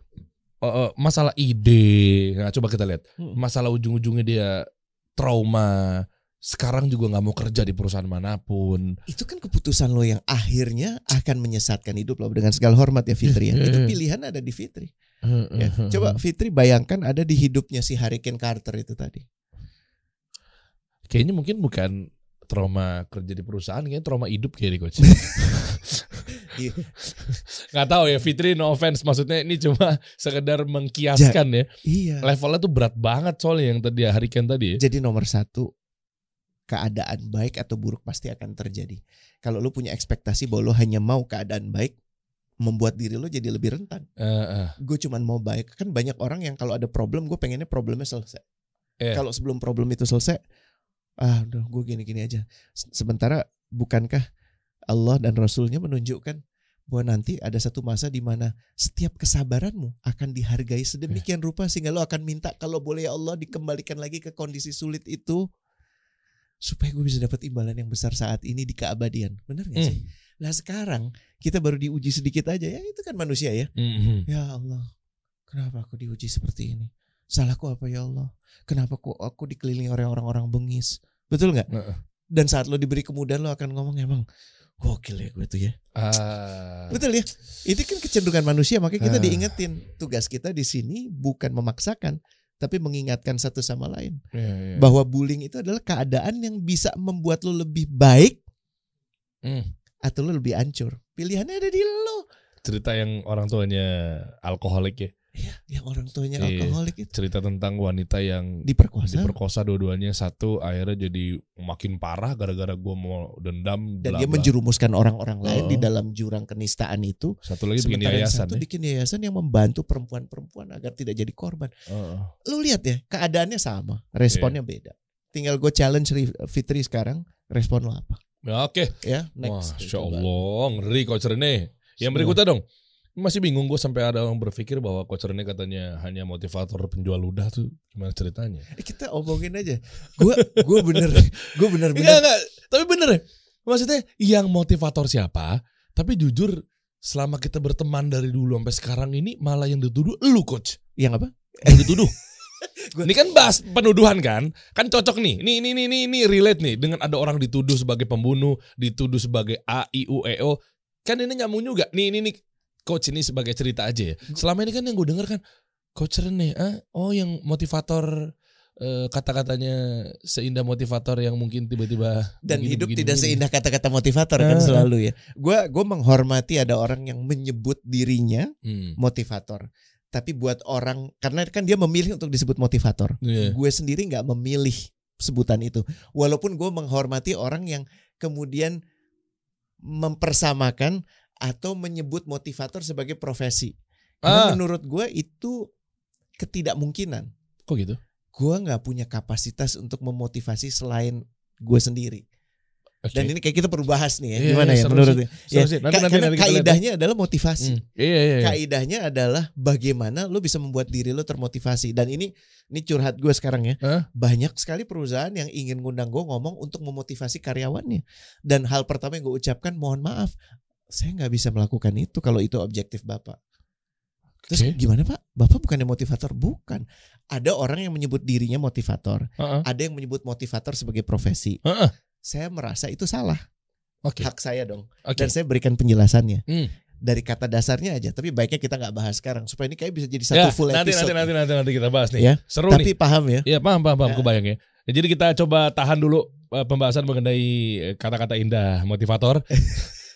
C: eh, eh, masalah ide, nah, coba kita lihat.
A: Hmm.
C: Masalah ujung-ujungnya dia trauma. Sekarang juga nggak mau kerja di perusahaan mana pun.
A: Itu kan keputusan lo yang akhirnya akan menyesatkan hidup lo dengan segala hormat ya Fitri ya. Itu pilihan ada di Fitri. Ya. Coba Fitri bayangkan ada di hidupnya si Hurricane Carter itu tadi.
C: Kayaknya mungkin bukan trauma kerja di perusahaan, kayaknya trauma hidup kayak di coach.
A: Iya.
C: Nggak tahu ya Fitri, no offense. Maksudnya ini cuma sekedar mengkiaskan ya.
A: Iya.
C: Levelnya tuh berat banget soalnya yang tadi Hurricane tadi ya.
A: Jadi nomor satu keadaan baik atau buruk pasti akan terjadi. Kalau lo punya ekspektasi bahwa lo hanya mau keadaan baik, membuat diri lo jadi lebih rentan.
C: Eh, eh.
A: Gue cuman mau baik. Kan banyak orang yang kalau ada problem, gue pengennya problemnya selesai.
C: Iya.
A: Kalau sebelum problem itu selesai, ah udah gue gini-gini aja. Se- Sementara bukankah Allah dan Rasulnya menunjukkan bahwa nanti ada satu masa di mana setiap kesabaranmu akan dihargai sedemikian rupa sehingga lo akan minta kalau boleh ya Allah dikembalikan lagi ke kondisi sulit itu supaya gue bisa dapat imbalan yang besar saat ini di keabadian. Benar gak sih? Lah sekarang kita baru diuji sedikit aja ya itu kan manusia ya.
C: Mhm.
A: Ya Allah, kenapa aku diuji seperti ini? Salahku apa ya Allah? Kenapa kok aku dikelilingi oleh orang-orang bengis? Betul nggak?
C: Heeh.
A: Dan saat lo diberi kemudahan lo akan ngomong emang gokil ya gue tuh ya.
C: Ah.
A: Betul ya. Itu kan kecenderungan manusia makanya kita
C: Ah.
A: diingetin tugas kita di sini bukan memaksakan tapi mengingatkan satu sama lain
C: Iya, iya.
A: bahwa bullying itu adalah keadaan yang bisa membuat lo lebih baik
C: Hmm.
A: atau lo lebih hancur. Pilihannya ada di lo.
C: Cerita yang orang tuanya alkoholik ya.
A: Ya, yang orang tuanya
C: Iya.
A: alkoholik itu
C: Cerita tentang wanita yang
A: diperkosa
C: diperkosa dua-duanya satu akhirnya jadi makin parah gara-gara gue mau dendam
A: dan
C: bla
A: dia menjerumuskan orang-orang lain
C: Oh.
A: di dalam jurang kenistaan itu.
C: satu lagi bikin yayasan
A: satu
C: ya.
A: bikin yayasan yang membantu perempuan-perempuan agar tidak jadi korban.
C: Heeh.
A: Lu lihat ya, keadaannya sama, responnya
C: Iya.
A: beda. Tinggal gue challenge Ri- Fitri sekarang, respon lo apa?
C: Ya, Oke,
A: Ya,
C: Wah,
A: next.
C: Masya. Allah, ngeri Coach Rene. Yang berikutnya dong. Masih bingung gue sampai ada orang berpikir bahwa Coach Rene katanya hanya motivator penjual ludah tuh gimana ceritanya?
A: Eh, kita omongin aja. Gue gue bener, gue bener
C: Enggak,
A: bener.
C: enggak. Tapi bener ya. Maksudnya yang motivator siapa? Tapi jujur selama kita berteman dari dulu sampai sekarang ini malah yang dituduh lu coach.
A: Yang apa?
C: Yang dituduh.
A: Gua-
C: ini kan bahas penuduhan kan? Kan cocok nih. Nih ini ini ini ini relate nih dengan ada orang dituduh sebagai pembunuh, dituduh sebagai A I U E O. Kan ini nyambung juga. Nih ini nih coach ini sebagai cerita aja ya. Selama ini kan yang gue denger kan coach Rene, ah, oh yang motivator eh, kata-katanya seindah motivator yang mungkin tiba-tiba
A: Dan
C: begini,
A: hidup
C: begini,
A: tidak
C: begini.
A: seindah kata-kata motivator kan
C: Ah.
A: selalu ya. Gue gue menghormati ada orang yang menyebut dirinya
C: Hmm.
A: motivator. Tapi buat orang karena kan dia memilih untuk disebut motivator.
C: Iya.
A: Gue sendiri nggak memilih sebutan itu. Walaupun gue menghormati orang yang kemudian mempersamakan atau menyebut motivator sebagai profesi. Karena
C: Ah.
A: menurut gue itu ketidakmungkinan.
C: Kok gitu?
A: Gue nggak punya kapasitas untuk memotivasi selain gue sendiri.
C: Oke.
A: Dan ini kayak kita perlu bahas nih ya.
C: Iya,
A: Gimana
C: iya,
A: ya menurut ya? Ya.
C: Nanti-
A: ka-
C: nanti-
A: karena
C: nanti lihat.
A: kaidahnya adalah motivasi.
C: Hmm. Iya iya iya.
A: Kaidahnya adalah bagaimana lo bisa membuat diri lo termotivasi. Dan ini ini curhat gue sekarang ya.
C: Hah?
A: Banyak sekali perusahaan yang ingin ngundang gue ngomong untuk memotivasi karyawannya. Dan hal pertama yang gue ucapkan mohon maaf, saya nggak bisa melakukan itu kalau itu objektif bapak. Terus gimana pak? Bapak bukannya motivator? Bukan. Ada orang yang menyebut dirinya motivator.
C: Heeh.
A: Ada yang menyebut motivator sebagai profesi.
C: Heeh.
A: Saya merasa itu salah.
C: Oke.
A: Hak saya dong.
C: Oke.
A: Dan saya berikan penjelasannya.
C: Hmm.
A: Dari kata dasarnya aja. Tapi baiknya kita nggak bahas sekarang. Supaya ini kayak bisa jadi satu
C: Ya,
A: full
C: nanti,
A: episode.
C: nanti nanti nanti nanti kita bahas nih.
A: Ya.
C: Seru
A: Tapi
C: nih.
A: paham ya.
C: Iya paham paham paham.
A: Ya.
C: Kebayang ya. Ya, Jadi kita coba tahan dulu eh, pembahasan mengenai eh, kata-kata indah motivator.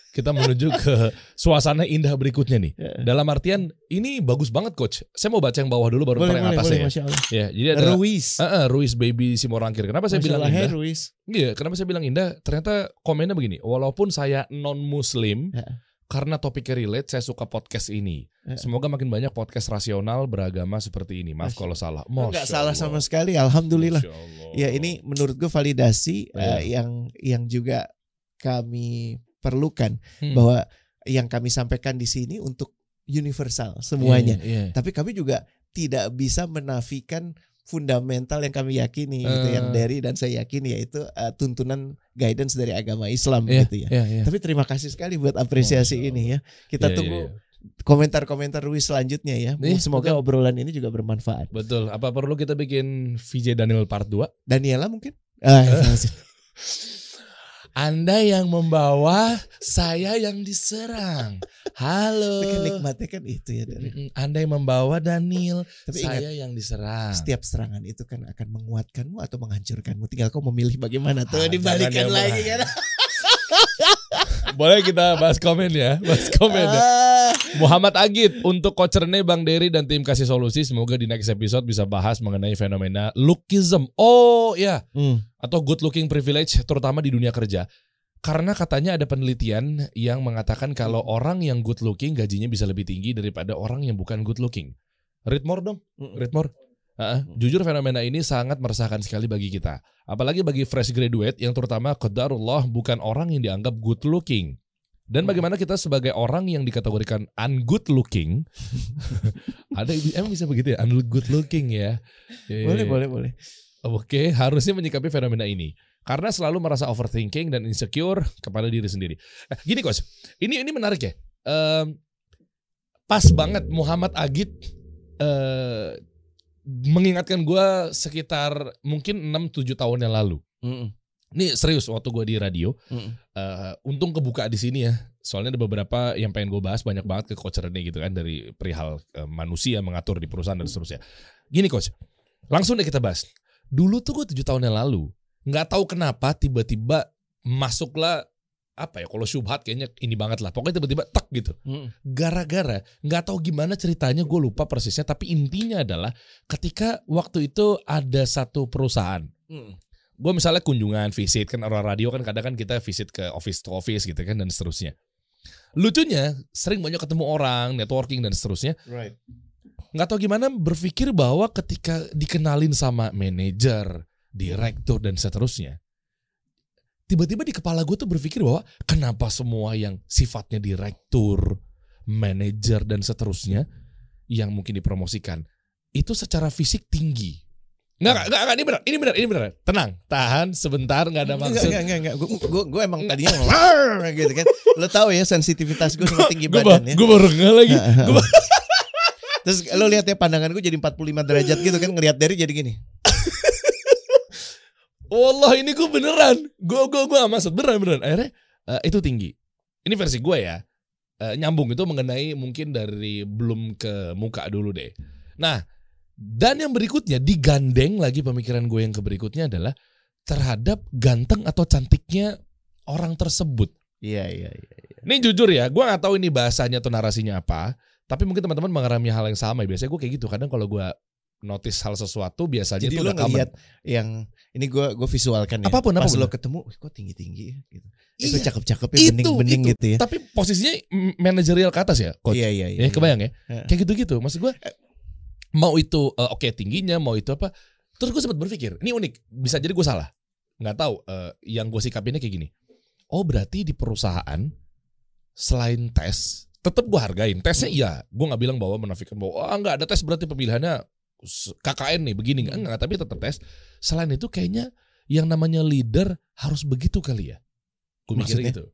C: kita menuju ke suasana indah berikutnya nih.
A: Ya.
C: Dalam artian ini bagus banget coach. Saya mau baca yang bawah dulu baru
A: Boleh,
C: yang
A: boleh,
C: atas
A: boleh,
C: ya. Ya, jadi ada
A: Ruiz.
C: Heeh, Ruiz Baby Simorangkir. Kenapa saya
A: Masya
C: bilang
A: Allah, hey,
C: indah?
A: Ruiz.
C: Iya, kenapa saya bilang indah? Ternyata komennya begini. Walaupun saya non Muslim,
A: Ya.
C: karena topiknya relate, saya suka podcast ini.
A: Ya.
C: Semoga makin banyak podcast rasional beragama seperti ini. Maaf
A: Masya
C: kalau salah.
A: Enggak
C: Masya
A: salah
C: Allah.
A: sama sekali. Alhamdulillah. Ya ini menurut gue validasi eh, yang yang juga kami perlukan
C: Hmm.
A: bahwa yang kami sampaikan di sini untuk universal semuanya.
C: Iya, iya.
A: Tapi kami juga tidak bisa menafikan fundamental yang kami yakini gitu
C: Eh.
A: yang dari dan saya yakini yaitu eh, tuntunan guidance dari agama Islam
C: Iya,
A: gitu ya.
C: iya, iya.
A: Tapi terima kasih sekali buat apresiasi
C: Masya
A: ini ya. Kita
C: Iya,
A: tunggu
C: iya, iya.
A: komentar-komentar Ruiz selanjutnya ya.
C: Iya,
A: Semoga
C: betul.
A: obrolan ini juga bermanfaat.
C: Betul. Apa perlu kita bikin VJ Daniel part 2?
A: Daniela mungkin? Ah,
C: Anda yang membawa, saya yang diserang. Halo.
A: Tapi kan nikmatnya kan itu ya dari.
C: Anda yang membawa Daniel,
A: Tapi ingat
C: saya yang diserang.
A: setiap serangan itu kan akan menguatkanmu atau menghancurkanmu. Tinggal kau memilih bagaimana tuh
C: Ah,
A: dibalikan lagi kan.
C: Boleh kita bahas komen ya, bahas komen ya.
A: Ah,
C: Muhammad Agit untuk Coach Rene, Bang Dery dan tim kasih solusi. Semoga di next episode bisa bahas mengenai fenomena lookism. Oh ya,
A: hmm.
C: atau good looking privilege terutama di dunia kerja. Karena katanya ada penelitian yang mengatakan kalau orang yang good looking gajinya bisa lebih tinggi daripada orang yang bukan good looking. Read more dong, read more. Ah, jujur fenomena ini sangat meresahkan sekali bagi kita. Apalagi bagi fresh graduate yang terutama qadarullah bukan orang yang dianggap good looking. Dan bagaimana kita sebagai orang yang dikategorikan ungood looking, ada emang bisa begitu ya, ungood looking ya.
A: Boleh,
C: Eh,
A: boleh, boleh.
C: Oke, harusnya menyikapi fenomena ini. Karena selalu merasa overthinking dan insecure kepada diri sendiri. Eh, gini coach, ini ini menarik ya. Em, pas banget Muhammad Agit eh, mengingatkan gue sekitar mungkin 6-7 tahun yang lalu.
A: Mm-mm.
C: Ini serius waktu gue di radio.
A: Mm-mm.
C: eh, untung kebuka di sini ya. Soalnya ada beberapa yang pengen gue bahas banyak banget ke coach Rene gitu kan dari perihal eh, manusia mengatur di perusahaan dan seterusnya. Gini coach, langsung deh kita bahas. Dulu tuh gue tujuh tahun yang lalu nggak tahu kenapa tiba-tiba masuklah apa ya kalau syubhat kayaknya ini banget lah pokoknya tiba-tiba tak gitu
A: Mm-mm.
C: gara-gara nggak tahu gimana ceritanya gue lupa persisnya tapi intinya adalah ketika waktu itu ada satu perusahaan
A: Mm-mm.
C: gue misalnya kunjungan visit kan orang radio kan kadang kan kita visit ke office to office gitu kan dan seterusnya lucunya sering banyak ketemu orang networking dan seterusnya
A: Right.
C: nggak tahu gimana berpikir bahwa ketika dikenalin sama manajer direktur dan seterusnya tiba-tiba di kepala gue tuh berpikir bahwa kenapa semua yang sifatnya direktur manajer dan seterusnya yang mungkin dipromosikan itu secara fisik tinggi Nggak, nggak, nggak, ini benar, ini benar, ini benar. Tenang, tahan sebentar, nggak ada
A: Enggak,
C: maksud.
A: enggak, enggak, enggak. Gue, gue, gue emang tadinya "Lar!" gitu kan. Lo tahu ya sensitivitas gue sama tinggi
C: Gue
A: badan ya.
C: gue baru nggak lagi. Gua-
A: Terus lo lihat ya pandangan gue jadi 45 derajat gitu kan ngelihat dari jadi gini.
C: Wallah ini gue beneran. Gue gue gue maksud beneran beneran. Akhirnya eh, itu tinggi. Ini versi gue ya. Eh, nyambung itu mengenai mungkin dari belum ke muka dulu deh. Nah, dan yang berikutnya digandeng lagi pemikiran gue yang ke berikutnya adalah terhadap ganteng atau cantiknya orang tersebut.
A: Iya, iya, iya.
C: Ini jujur ya, gue nggak tahu ini bahasanya atau narasinya apa. Tapi mungkin teman-teman mengalami hal yang sama. Biasanya gue kayak gitu. Kadang kalau gue notice hal sesuatu biasanya
A: Jadi
C: itu
A: lo
C: common.
A: ngelihat yang ini gue gue visualkan ya.
C: Apa pun,
A: Pas
C: apa pun.
A: lo ketemu, "Wih, kok tinggi tinggi ya gitu. Itu
C: Iya,
A: cakep-cakep ya,
C: itu,
A: bening-bening
C: itu.
A: gitu ya.
C: Tapi posisinya manajerial ke atas ya, coach.
A: Iya, iya, iya.
C: Ya, kebayang ya?
A: Iya.
C: Kayak gitu-gitu. Maksud gue mau itu eh, oke tingginya, mau itu apa. Terus gue sempat berpikir, ini unik. Bisa jadi gue salah. Nggak tahu. eh, yang gue sikapinnya kayak gini. Oh berarti di perusahaan selain tes, tetap gue hargain. Tesnya iya. Gue nggak bilang bahwa menafikan bahwa oh, nggak ada tes berarti pemilihannya KKN nih begini nggak enggak tapi tetap tes. Selain itu kayaknya yang namanya leader harus begitu kali ya. Gue mikir
A: Maksudnya?
C: gitu.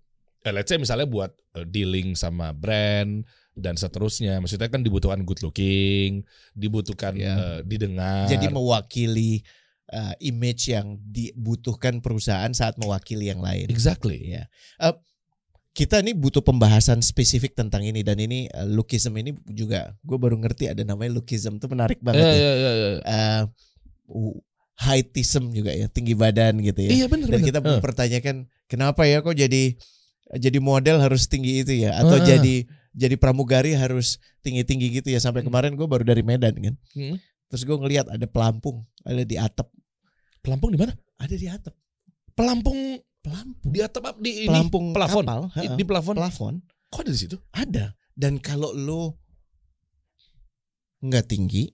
C: Eh, let's say misalnya buat eh, dealing sama brand dan seterusnya. Maksudnya kan dibutuhkan good looking, dibutuhkan
A: Iya.
C: eh, didengar.
A: Jadi mewakili uh, image yang dibutuhkan perusahaan saat mewakili yang lain.
C: exactly.
A: Iya. Eh, kita nih butuh pembahasan spesifik tentang ini dan ini uh, lookism ini juga gue baru ngerti ada namanya lookism itu menarik banget ya.
C: iya, iya, iya.
A: Eh, uh, heightism juga ya, tinggi badan gitu ya.
C: Iya benar
A: Dan
C: benar.
A: kita
C: Eh.
A: mempertanyakan kenapa ya kok jadi jadi model harus tinggi itu ya atau
C: Heeh.
A: jadi jadi pramugari harus tinggi-tinggi gitu ya sampai
C: Hmm.
A: kemarin gue baru dari Medan kan.
C: Hmm.
A: Terus gue ngelihat ada pelampung, ada di atap,
C: Pelampung di mana?
A: ada di atap.
C: Pelampung
A: Pelampung.
C: di atap di ini
A: pelampung
C: plafon.
A: kapal,
C: Di, di plafon.
A: plafon
C: Kok ada di situ?
A: ada. Dan kalau lo nggak tinggi,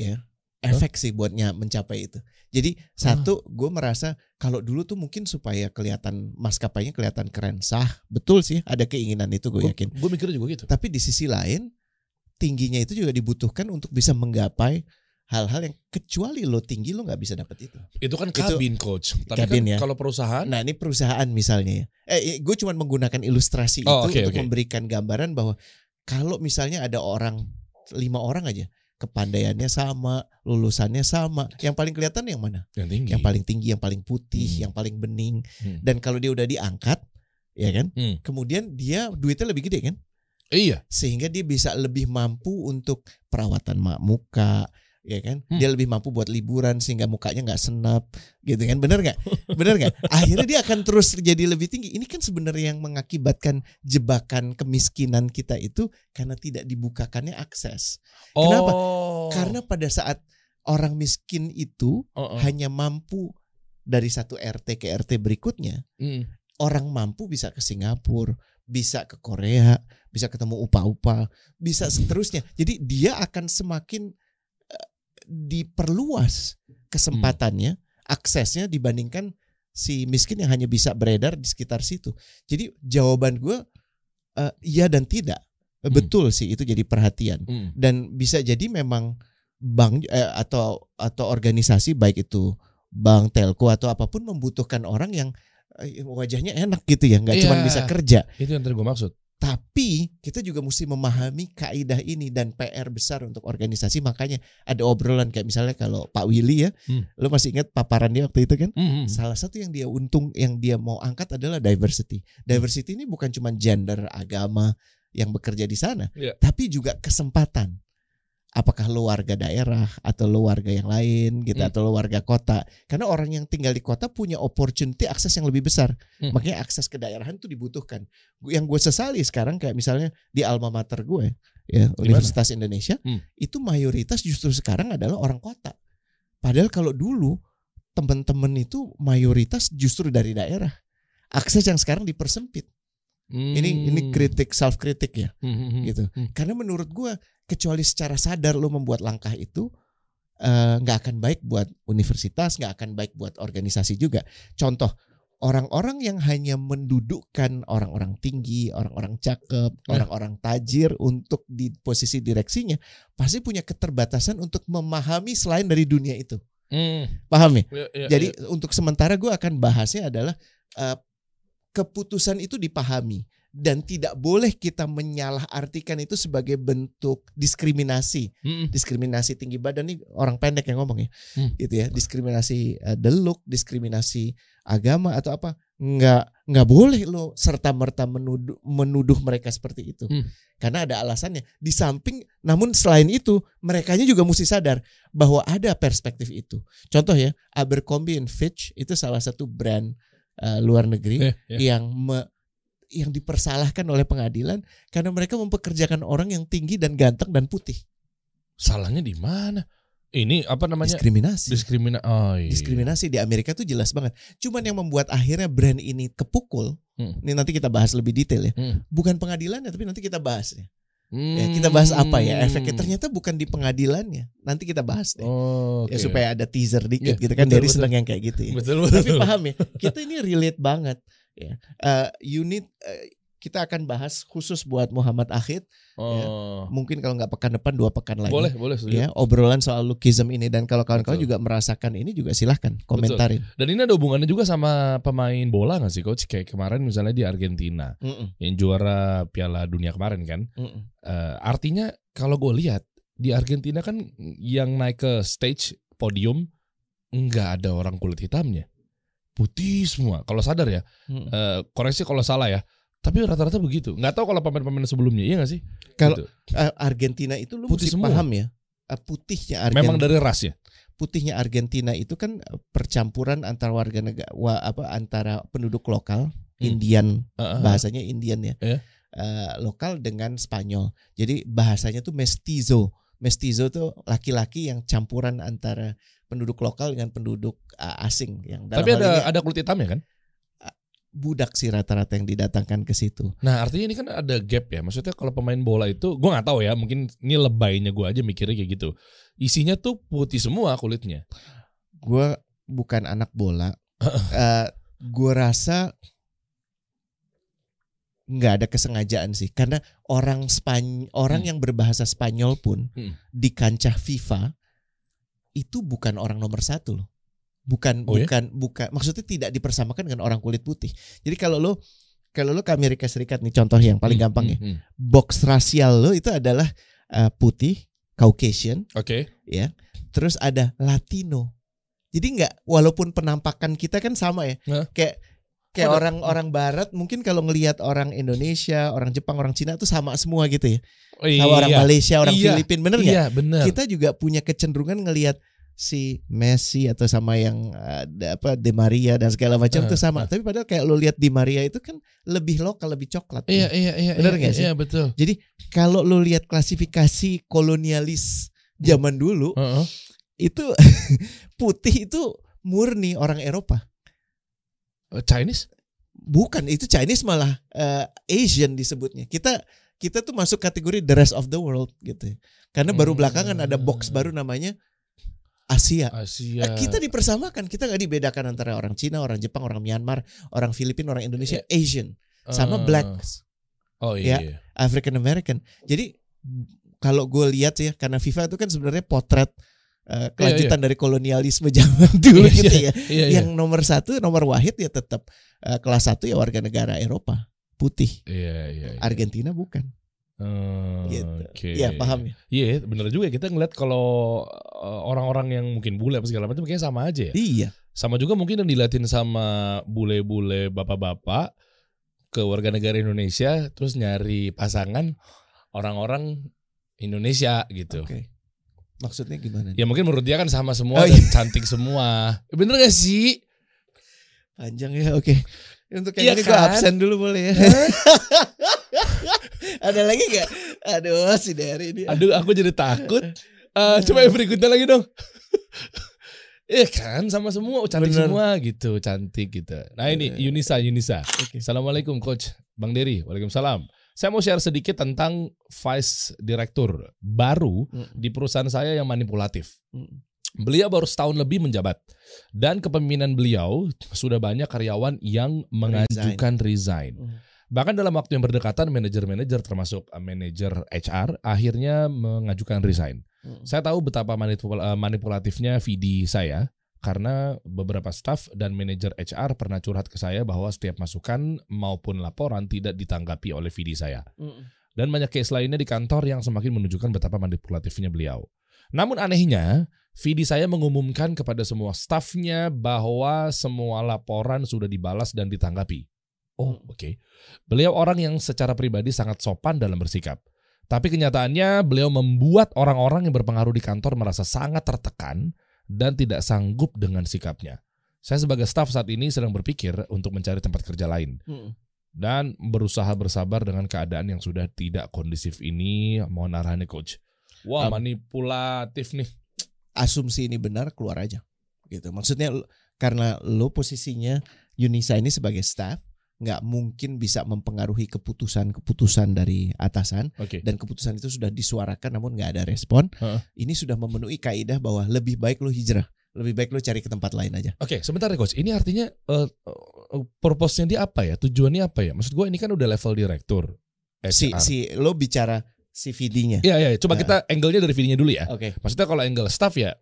A: ya efek sih buatnya mencapai itu. Jadi satu, gue merasa kalau dulu tuh mungkin supaya kelihatan maskapainya kelihatan keren sah, betul sih ada keinginan itu gue yakin.
C: Gue mikirnya juga gitu.
A: Tapi di sisi lain tingginya itu juga dibutuhkan untuk bisa menggapai hal-hal yang kecuali lo tinggi lo nggak bisa dapat itu.
C: Itu kan
A: Itu-
C: kabin coach. Tapi
A: Kabin
C: kan
A: ya.
C: kalau perusahaan
A: Nah ini perusahaan misalnya ya. Eh gue cuma menggunakan ilustrasi
C: Oh,
A: itu
C: oke,
A: untuk
C: oke.
A: memberikan gambaran bahwa kalau misalnya ada orang lima orang aja kepandaiannya sama, lulusannya sama, yang paling kelihatan yang mana?
C: yang tinggi.
A: Yang paling tinggi, yang paling putih,
C: Hmm.
A: yang paling bening.
C: Hmm.
A: Dan kalau dia udah diangkat, ya kan?
C: Hmm.
A: Kemudian dia duitnya lebih gede kan?
C: Iya.
A: Sehingga dia bisa lebih mampu untuk perawatan mak muka, ya kan?
C: Hmm.
A: Dia lebih mampu buat liburan sehingga mukanya nggak senap, gitu kan? Bener nggak? Bener nggak? Akhirnya dia akan terus jadi lebih tinggi. Ini kan sebenarnya yang mengakibatkan jebakan kemiskinan kita itu karena tidak dibukakannya akses. Kenapa?
C: Oh.
A: Karena pada saat orang miskin itu
C: Oh, oh.
A: hanya mampu dari satu RT ke RT berikutnya,
C: Hmm.
A: orang mampu bisa ke Singapura, bisa ke Korea, bisa ketemu upa-upa, bisa seterusnya. Jadi dia akan semakin diperluas kesempatannya, aksesnya dibandingkan si miskin yang hanya bisa beredar di sekitar situ. Jadi jawaban gue eh, iya dan tidak.
C: Hmm.
A: Betul sih itu jadi perhatian
C: Hmm.
A: dan bisa jadi memang bank eh, atau atau organisasi baik itu bank telco atau apa pun membutuhkan orang yang eh, wajahnya enak gitu ya, nggak cuma
C: Iya.
A: bisa kerja.
C: Itu yang tadi gue maksud.
A: Tapi kita juga mesti memahami kaidah ini dan PR besar untuk organisasi. Makanya ada obrolan kayak misalnya kalau Pak Willy ya,
C: Hmm.
A: lo masih ingat paparan dia waktu itu kan?
C: Hmm, hmm.
A: Salah satu yang dia untung, yang dia mau angkat adalah diversity. Diversity ini bukan cuma gender, agama yang bekerja di sana,
C: Iya.
A: tapi juga kesempatan. Apakah lo warga daerah atau lo warga yang lain gitu
C: Hmm.
A: atau lo warga kota? Karena orang yang tinggal di kota punya opportunity akses yang lebih besar.
C: Hmm.
A: Makanya akses kedaerahan itu dibutuhkan. Yang gue sesali sekarang kayak misalnya di alma mater gue ya Universitas Indonesia
C: Hmm.
A: itu mayoritas justru sekarang adalah orang kota. Padahal kalau dulu teman-teman itu mayoritas justru dari daerah. Akses yang sekarang dipersempit. Ini ini
C: Hmm.
A: kritik self kritik ya
C: Hmm, hmm, hmm.
A: gitu.
C: Hmm.
A: Karena menurut gua kecuali secara sadar lo membuat langkah itu eh, nggak akan baik buat universitas, nggak akan baik buat organisasi juga. Contoh orang-orang yang hanya mendudukkan orang-orang tinggi, orang-orang cakep,
C: Ya.
A: orang-orang tajir untuk di posisi direksinya pasti punya keterbatasan untuk memahami selain dari dunia itu.
C: Hmm.
A: Paham ya?
C: Ya, ya,
A: Jadi
C: ya.
A: untuk sementara gue akan bahasnya adalah eh, keputusan itu dipahami dan tidak boleh kita menyalahartikan itu sebagai bentuk diskriminasi.
C: Hmm.
A: Diskriminasi tinggi badan nih orang pendek yang ngomong ya.
C: Hmm.
A: Gitu ya. Diskriminasi eh, the look, diskriminasi agama atau apa. Nggak nggak boleh lo serta merta menuduh menuduh mereka seperti itu.
C: Hmm.
A: Karena ada alasannya. Di samping namun selain itu, merekanya juga mesti sadar bahwa ada perspektif itu. Contoh ya, Abercrombie and Fitch itu salah satu brand eh, luar negeri
C: Eh, ya.
A: yang me- yang dipersalahkan oleh pengadilan karena mereka mempekerjakan orang yang tinggi dan ganteng dan putih.
C: Salahnya di mana? Ini apa namanya?
A: Diskriminasi.
C: Diskrimina. Oh, iya.
A: Diskriminasi di Amerika tuh jelas banget. Cuman yang membuat akhirnya brand ini kepukul,
C: Hmm.
A: ini nanti kita bahas lebih detail ya.
C: Hmm.
A: Bukan pengadilannya, tapi nanti kita bahas ya. Ya, kita bahas apa ya efeknya.
C: Hmm.
A: Ternyata bukan di pengadilannya. Nanti kita bahas deh.
C: Oh,
A: Ya
C: oke.
A: supaya ada teaser dikit
C: Iya,
A: gitu kan.
C: betul,
A: Dari
C: betul.
A: seneng yang kayak gitu ya.
C: betul betul.
A: Tapi paham ya, kita ini relate banget ya. Eh, unit eh, kita akan bahas khusus buat Muhammad Akhid.
C: Oh.
A: Mungkin kalau nggak pekan depan dua pekan lagi.
C: Boleh, boleh setuju.
A: Ya, obrolan soal lukism ini dan kalau kawan-kawan
C: Betul.
A: juga merasakan ini juga silahkan komentarin.
C: Dan ini ada hubungannya juga sama pemain bola gak sih coach? Kayak kemarin misalnya di Argentina
A: Mm-mm,
C: yang juara Piala Dunia kemarin kan.
A: mm-mm.
C: Eh, artinya kalau gue lihat di Argentina kan yang naik ke stage podium nggak ada orang kulit hitamnya, putih semua. Kalau sadar ya,
A: Mm.
C: eh, koreksi kalau salah ya. Tapi rata-rata begitu. Nggak tahu kalau pemain-pemain sebelumnya, iya nggak sih?
A: Kalau
C: Gitu.
A: eh, Argentina itu lu
C: Putih
A: mesti
C: semua.
A: paham ya. eh, putihnya Argentina.
C: Memang dari ras ya.
A: putihnya Argentina itu kan percampuran antara warga negara wa, apa antara penduduk lokal
C: Hmm.
A: Indian
C: Heeh.
A: bahasanya Indian ya
C: Iya.
A: Eh, lokal dengan Spanyol jadi bahasanya tuh mestizo mestizo tuh laki-laki yang campuran antara penduduk lokal dengan penduduk eh, asing yang dalam
C: Tapi ada
A: ini
C: ada kulit hitamnya kan?
A: budak sih rata-rata yang didatangkan ke situ
C: Nah artinya ini kan ada gap ya. Maksudnya kalau pemain bola itu, gue nggak tahu ya. Mungkin ini lebaynya gue aja mikirnya kayak gitu. Isinya tuh putih semua kulitnya.
A: gue bukan anak bola Eh gue rasa nggak ada kesengajaan sih karena orang Spany orang
C: Hmm.
A: yang berbahasa Spanyol pun
C: Hmm.
A: di kancah FIFA itu bukan orang nomor satu loh bukan
C: Oh ya?
A: bukan bukan maksudnya tidak dipersamakan dengan orang kulit putih jadi kalau lo kalau lo ke Amerika Serikat nih contoh yang paling
C: Hmm,
A: gampang ya
C: hmm, hmm.
A: box rasial lo itu adalah eh, putih Caucasian
C: Oke.
A: ya. Terus ada Latino. Jadi nggak walaupun penampakan kita kan sama ya.
C: Hah?
A: Kayak kayak
C: Ada-
A: orang-orang barat mungkin kalau ngelihat orang Indonesia, orang Jepang, orang Cina tuh sama semua gitu ya.
C: Oh,
A: Sama orang Malaysia, orang
C: Iya.
A: Filipina bener nggak?
C: Iya bener.
A: Kita juga punya kecenderungan ngelihat si Messi atau sama yang eh, da- apa De Maria dan segala macam
C: Eh,
A: tuh sama. Tapi padahal kayak lo lihat Di Maria itu kan lebih lokal, lebih coklat.
C: Iya iya iya.
A: Bener
C: iya,
A: nggak sih?
C: Iya betul.
A: Kalau lo lihat klasifikasi kolonialis zaman dulu,
C: Heeh.
A: itu putih itu murni orang Eropa.
C: Eh, Chinese?
A: Bukan itu Chinese malah eh, Asian disebutnya. Kita kita tuh masuk kategori the rest of the world gitu. ya. Karena baru
C: Hmm.
A: belakangan ada box baru namanya Asia.
C: Asia.
A: Eh, kita dipersamakan, kita nggak dibedakan antara orang Cina, orang Jepang, orang Myanmar, orang Filipina, orang Indonesia, Asian, sama
C: Eh,
A: blacks,
C: Oh
A: Ya.
C: iya. iya.
A: African American. Jadi kalau gue lihat ya, karena FIFA itu kan sebenarnya potret eh, kelanjutan dari kolonialisme zaman dulu
C: Iya,
A: gitu ya.
C: Iya, iya.
A: Yang nomor satu, nomor wahid ya tetap eh, kelas satu ya warga negara Eropa putih.
C: Iya, iya, iya.
A: Argentina bukan.
C: Oh,
A: Gitu.
C: Oke.
A: Iya paham ya.
C: Iya, bener juga kita ngeliat kalau uh, orang-orang yang mungkin bule apa segala macam kayaknya sama aja ya.
A: Iya.
C: Sama juga mungkin yang diliatin sama bule-bule bapak-bapak ke warga negara Indonesia terus nyari pasangan orang-orang Indonesia gitu.
A: Oke. Maksudnya gimana?
C: Ya mungkin menurut dia kan sama semua
A: Oh,
C: dan cantik semua. Bener gak sih?
A: Panjang ya, oke. Untuk
C: Iya
A: yang ini gue
C: kan?
A: absen dulu boleh ya. Ada lagi gak? Aduh si Derry ini.
C: Aduh, aku jadi takut. Eh, coba yang berikutnya lagi dong. Iya kan sama semua cantik
A: Bener.
C: semua gitu cantik gitu. Nah ini
A: Bener.
C: Yunisa Yunisa.
A: Oke.
C: Assalamualaikum coach Bang Dery. Waalaikumsalam. Saya mau share sedikit tentang vice direktur baru
A: Mm.
C: di perusahaan saya yang manipulatif.
A: Mm.
C: Beliau baru setahun lebih menjabat dan kepemimpinan beliau sudah banyak karyawan yang mengajukan resign.
A: Mm.
C: Bahkan dalam waktu yang berdekatan manajer-manajer termasuk uh, manajer HR akhirnya mengajukan resign.
A: Mm.
C: Saya tahu betapa manipul- uh, manipulatifnya VD saya karena beberapa staff dan manajer HR pernah curhat ke saya bahwa setiap masukan maupun laporan tidak ditanggapi oleh VD saya.
A: Mm.
C: Dan banyak case lainnya di kantor yang semakin menunjukkan betapa manipulatifnya beliau. Namun anehnya, VD saya mengumumkan kepada semua staffnya bahwa semua laporan sudah dibalas dan ditanggapi. Oh, oke. Beliau orang yang secara pribadi sangat sopan dalam bersikap. Tapi kenyataannya beliau membuat orang-orang yang berpengaruh di kantor merasa sangat tertekan dan tidak sanggup dengan sikapnya. Saya sebagai staff saat ini sedang berpikir untuk mencari tempat kerja lain
A: Mm.
C: dan berusaha bersabar dengan keadaan yang sudah tidak kondisif ini. Mohon arahannya coach. Wah,
A: Um,
C: manipulatif nih.
A: Asumsi ini benar keluar aja. Gitu. Maksudnya karena lo posisinya Yunisa ini sebagai staff nggak mungkin bisa mempengaruhi keputusan-keputusan dari atasan
C: Oke.
A: dan keputusan itu sudah disuarakan namun nggak ada respon.
C: Heeh.
A: Ini sudah memenuhi kaidah bahwa lebih baik lo hijrah, lebih baik lo cari ke tempat lain aja.
C: Oke, sebentar ya coach. Ini artinya eh, eh, purpose-nya dia apa ya? Tujuannya apa ya? Maksud gue ini kan udah level direktur.
A: Si
C: HR.
A: si lo bicara si VD-nya.
C: Iya, iya. Coba
A: Ya.
C: kita angle-nya dari video-nya dulu ya.
A: Oke.
C: Maksudnya kalau angle staff ya,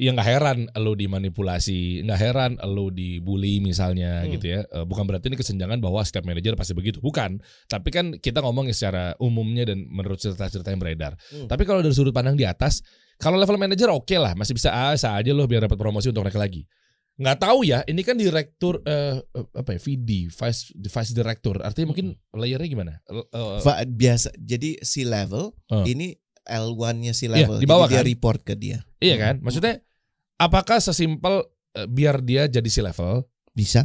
C: ya nggak heran lo dimanipulasi, nggak heran lo dibully misalnya
A: Hmm.
C: gitu ya. Eh, Bukan berarti ini kesenjangan bahwa setiap manajer pasti begitu, bukan. Tapi kan kita ngomong secara umumnya dan menurut cerita-cerita yang beredar.
A: Hmm.
C: Tapi kalau dari sudut pandang di atas, kalau level manajer oke lah, masih bisa ah, sah aja lo biar dapat promosi untuk naik lagi. Nggak tahu ya, ini kan direktur eh, apa ya, VD, vice vice director. Artinya mungkin layernya gimana?
A: Va- biasa jadi si level
C: Oh.
A: ini L1-nya si
C: Iya,
A: level.
C: di bawah
A: jadi dia
C: kan?
A: report ke dia.
C: iya kan? Maksudnya apakah sesimpel eh, biar dia jadi si level?
A: Bisa.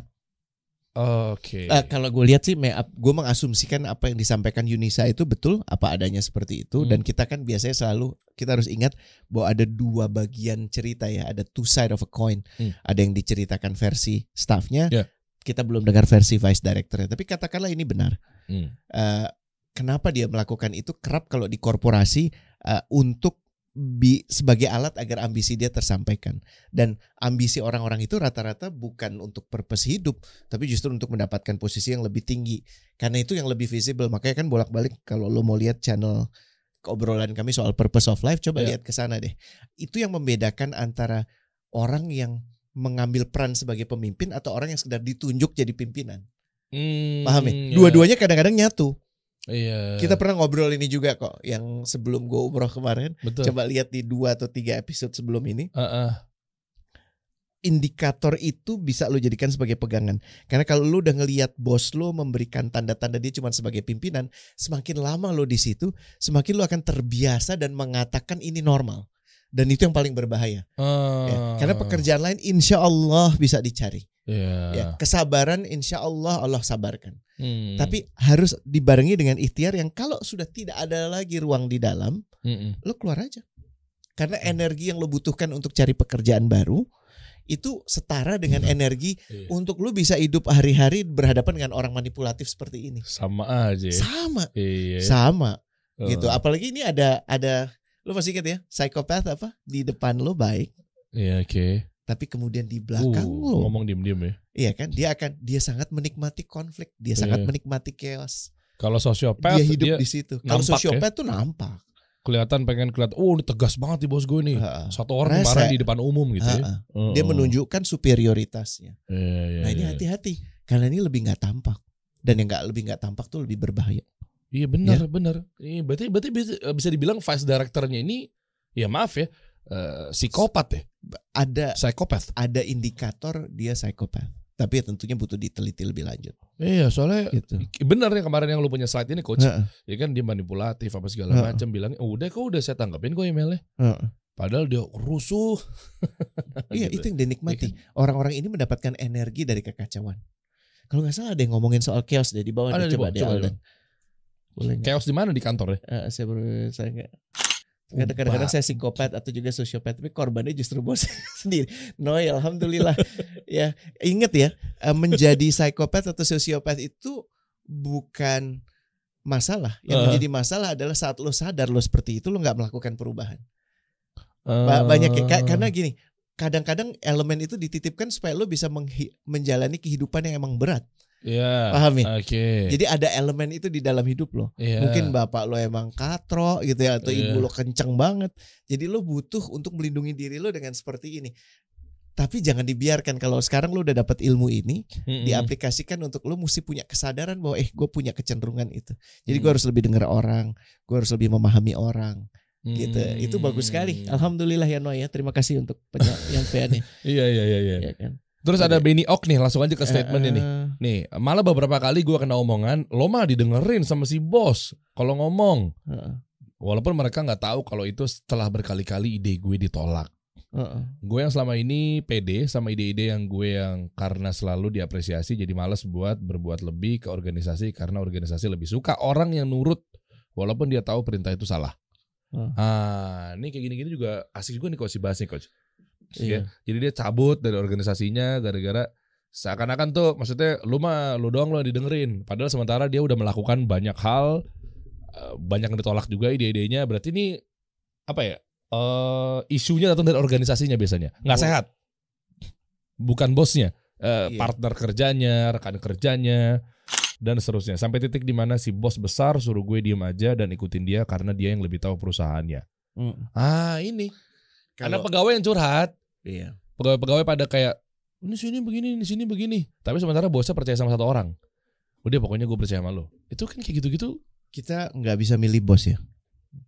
C: Oke.
A: Eh, kalau gue lihat sih, gue mengasumsikan apa yang disampaikan Yunisa itu betul, apa adanya seperti itu.
C: Hmm.
A: Dan kita kan biasanya selalu kita harus ingat bahwa ada dua bagian cerita ya, ada two side of a coin.
C: Hmm.
A: Ada yang diceritakan versi staffnya,
C: Ya.
A: kita belum dengar versi vice directornya. Tapi katakanlah ini benar.
C: Hmm.
A: Eh, kenapa dia melakukan itu? Kerap kalau di korporasi eh, untuk bi- sebagai alat agar ambisi dia tersampaikan. Dan ambisi orang-orang itu rata-rata bukan untuk purpose hidup, tapi justru untuk mendapatkan posisi yang lebih tinggi. Karena itu yang lebih visible. Makanya kan bolak-balik kalau lo mau lihat channel keobrolan kami soal purpose of life, coba
C: Ya.
A: lihat ke sana deh. Itu yang membedakan antara orang yang mengambil peran sebagai pemimpin atau orang yang sekedar ditunjuk jadi pimpinan.
C: Hmm,
A: Paham ya?
C: ya.
A: Dua-duanya kadang-kadang nyatu.
C: Iya.
A: Kita pernah ngobrol ini juga kok yang sebelum gue umroh kemarin.
C: betul.
A: Coba lihat di dua atau tiga episode sebelum ini.
C: Heeh.
A: Indikator itu bisa lo jadikan sebagai pegangan. Karena kalau lo udah ngelihat bos lo memberikan tanda-tanda dia cuma sebagai pimpinan, semakin lama lo di situ, semakin lo akan terbiasa dan mengatakan ini normal. Dan itu yang paling berbahaya.
C: Ah.
A: Ya. Karena pekerjaan lain insya Allah bisa dicari.
C: Iya.
A: Ya. Kesabaran insya Allah Allah sabarkan.
C: Hmm.
A: Tapi harus dibarengi dengan ikhtiar yang kalau sudah tidak ada lagi ruang di dalam,
C: Mm-mm.
A: lo keluar aja. Karena
C: Hmm.
A: energi yang lo butuhkan untuk cari pekerjaan baru itu setara dengan energi
C: Iya.
A: untuk lo bisa hidup hari-hari berhadapan dengan orang manipulatif seperti ini.
C: sama aja.
A: Sama,
C: Iya.
A: sama
C: Oh.
A: gitu. Apalagi ini ada ada lo masih ingat ya, psikopat apa? Di depan lo baik,
C: Iya, oke.
A: tapi kemudian di belakang
C: Uh,
A: lo,
C: ngomong diem-diem ya.
A: iya kan? Dia akan dia sangat menikmati konflik, dia sangat
C: Iya.
A: menikmati chaos.
C: Kalau sosiopat
A: dia hidup
C: dia
A: di situ. Kalau
C: nampak ya?
A: sosiopat tuh nampak.
C: kelihatan pengen kelihatan oh ini tegas banget nih bos gue nih. Satu orang
A: Rese.
C: dimarahin di depan umum gitu ya.
A: Ha-ha.
C: Heeh.
A: Dia menunjukkan superioritasnya.
C: Iya, iya,
A: Nah ini
C: iya.
A: hati-hati karena ini lebih nggak tampak dan yang nggak lebih nggak tampak tuh lebih berbahaya.
C: Iya benar benar. Iya berarti berarti bisa, bisa dibilang vice directornya ini ya maaf ya eh, psikopat ya,
A: Ada
C: psikopat.
A: ada indikator dia psikopat, tapi tentunya butuh diteliti lebih lanjut.
C: Iya soalnya
A: Gitu.
C: benar ya kemarin yang lu punya slide ini coach.
A: Heeh,
C: Ya kan dia manipulatif apa segala macam bilang udah kok udah saya tanggapin kok emailnya.
A: heeh.
C: Padahal dia rusuh.
A: Iya
C: Gitu.
A: itu yang dinikmati. Orang-orang ini mendapatkan energi dari kekacauan. Kalau nggak salah ada yang ngomongin soal chaos deh di bawah
C: Ada
A: deh,
C: di
A: coba
C: bawah,
A: deh
C: coba,
A: Aldan. Boleh?
C: Chaos di mana di kantor ya?
A: Eh, saya baru saya nggak. Kadang- Kadang-kadang saya psikopat atau juga sosiopat, tapi korbannya justru bos sendiri. No, ya, alhamdulillah. ya, ingat ya, eh, menjadi psikopat atau sosiopat itu bukan masalah. Yang
C: Eh.
A: menjadi masalah adalah saat lo sadar lo seperti itu lo nggak melakukan perubahan. Ba- banyak ya Ka- karena gini kadang-kadang elemen itu dititipkan supaya lo bisa menjalani kehidupan yang emang berat
C: Iya.
A: paham ya
C: Oke.
A: jadi ada elemen itu di dalam hidup lo
C: Iya.
A: mungkin bapak lo emang katro gitu ya atau
C: Iya.
A: ibu lo kenceng banget jadi lo butuh untuk melindungi diri lo dengan seperti ini tapi jangan dibiarkan kalau sekarang lo udah dapat ilmu ini
C: Mm-mm.
A: diaplikasikan untuk lo mesti punya kesadaran bahwa eh gue punya kecenderungan itu jadi gue
C: Hmm.
A: harus lebih dengar orang gue harus lebih memahami orang gitu
C: Hmm.
A: itu bagus sekali alhamdulillah ya Noy ya terima kasih untuk penyampaiannya
C: Iya iya iya iya.
A: ya kan
C: Terus ada Benny Ok nih, langsung aja ke statement
A: Eh,
C: ini.
A: eh,
C: Nih, malah beberapa kali gua kena omongan, lo mah didengerin sama si bos kalau ngomong. Walaupun mereka nggak tahu kalau itu setelah berkali-kali ide gue ditolak.
A: heeh.
C: Gue yang selama ini pede sama ide-ide yang gue yang karena selalu diapresiasi jadi males buat berbuat lebih ke organisasi karena organisasi lebih suka orang yang nurut walaupun dia tahu perintah itu salah.
A: Hmm.
C: Ah, ini kayak gini-gini juga asik juga nih coach bahas nih coach.
A: Iya.
C: Ya, Jadi dia cabut dari organisasinya gara-gara seakan-akan tuh maksudnya lu mah lu doang lu yang didengerin. Padahal sementara dia udah melakukan banyak hal eh, banyak yang ditolak juga ide-idenya. Berarti ini apa ya? eh isunya datang dari organisasinya biasanya. nggak
A: Oh.
C: sehat. Bukan bosnya, eh,
A: Iya.
C: partner kerjanya, rekan kerjanya dan seterusnya. Sampai titik di mana si bos besar suruh gue diem aja dan ikutin dia karena dia yang lebih tahu perusahaannya.
A: Mm.
C: Ah, ini. Karena pegawai yang curhat
A: Iya.
C: pegawai-pegawai pada kayak ini sini begini, ini sini begini. Tapi sementara bosnya percaya sama satu orang. Udah pokoknya gue percaya sama lo. Itu kan kayak gitu-gitu.
A: Kita nggak bisa milih bos ya.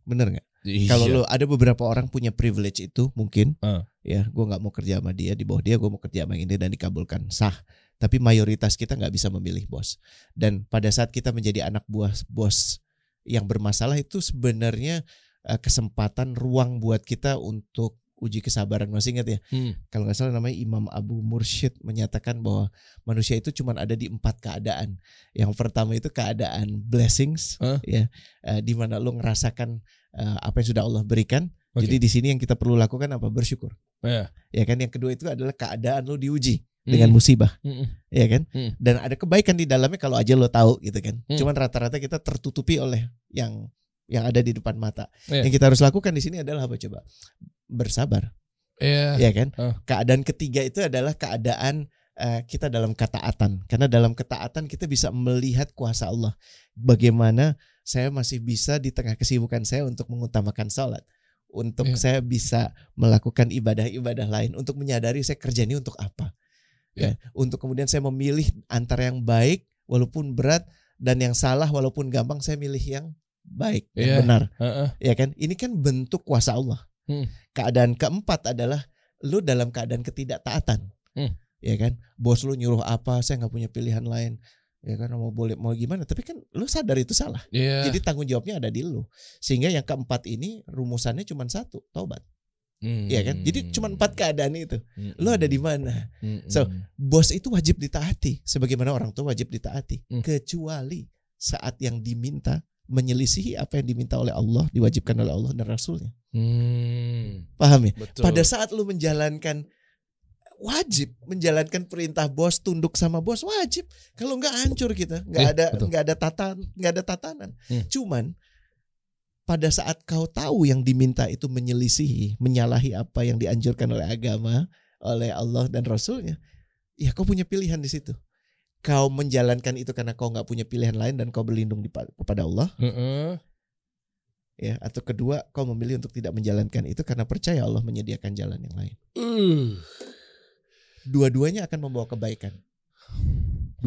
A: Bener nggak?
C: Iya.
A: Kalau lo ada beberapa orang punya privilege itu mungkin,
C: Ah.
A: ya gue nggak mau kerja sama dia di bawah dia, gue mau kerja sama ini dan dikabulkan sah. Tapi mayoritas kita nggak bisa memilih bos. Dan pada saat kita menjadi anak buah bos yang bermasalah itu sebenarnya eh, kesempatan ruang buat kita untuk uji kesabaran. Masih ingat ya?
C: Hmm.
A: Kalau nggak salah namanya Imam Abu Mursyid menyatakan bahwa manusia itu cuma ada di empat keadaan. Yang pertama itu keadaan blessings,
C: Hah?
A: ya, eh, di mana lo ngerasakan eh, apa yang sudah Allah berikan.
C: Oke.
A: Jadi di sini yang kita perlu lakukan apa bersyukur.
C: Ya.
A: Ya kan yang kedua itu adalah keadaan lo diuji
C: Hmm.
A: dengan musibah,
C: Mm-mm.
A: ya kan?
C: Hmm.
A: Dan ada kebaikan di dalamnya kalau aja lo tahu gitu kan.
C: Hmm.
A: Cuman rata-rata kita tertutupi oleh yang yang ada di depan mata.
C: Iya.
A: Yang kita harus lakukan di sini adalah apa coba? Bersabar,
C: Iya.
A: ya kan?
C: Ah.
A: Keadaan ketiga itu adalah keadaan eh, kita dalam ketaatan. Karena dalam ketaatan kita bisa melihat kuasa Allah. Bagaimana saya masih bisa di tengah kesibukan saya untuk mengutamakan sholat. Untuk
C: Iya.
A: saya bisa melakukan ibadah-ibadah lain. Untuk menyadari saya kerja ini untuk apa. Ya, untuk kemudian saya memilih antara yang baik walaupun berat dan yang salah walaupun gampang saya milih yang baik,
C: Iya.
A: yang benar
C: Heeh.
A: ya kan ini kan bentuk kuasa Allah
C: Hmm.
A: keadaan keempat adalah lu dalam keadaan ketidaktaatan
C: Hmm.
A: ya kan bos lu nyuruh apa saya nggak punya pilihan lain ya kan mau boleh mau gimana tapi kan lu sadar itu salah
C: Iya.
A: jadi tanggung jawabnya ada di lu sehingga yang keempat ini rumusannya cuma satu taubat
C: Hmm.
A: ya kan jadi cuma empat keadaan itu
C: Mm-mm.
A: lu ada di mana
C: Mm-mm.
A: So, bos itu wajib ditaati sebagaimana orang tua wajib ditaati
C: Hmm.
A: kecuali saat yang diminta menyelisihi apa yang diminta oleh Allah diwajibkan oleh Allah dan Rasulnya
C: Hmm.
A: paham ya
C: Betul.
A: pada saat lu menjalankan wajib menjalankan perintah bos tunduk sama bos wajib kalau nggak hancur kita nggak
C: Iya,
A: ada nggak ada tatan nggak ada tatanan
C: Hmm.
A: cuman pada saat kau tahu yang diminta itu menyelisihi menyalahi apa yang dianjurkan oleh agama oleh Allah dan Rasulnya ya kau punya pilihan di situ kau menjalankan itu karena kau nggak punya pilihan lain dan kau berlindung di, kepada Allah
C: Heeh.
A: ya atau kedua kau memilih untuk tidak menjalankan itu karena percaya Allah menyediakan jalan yang lain.
C: Uh.
A: Dua-duanya akan membawa kebaikan.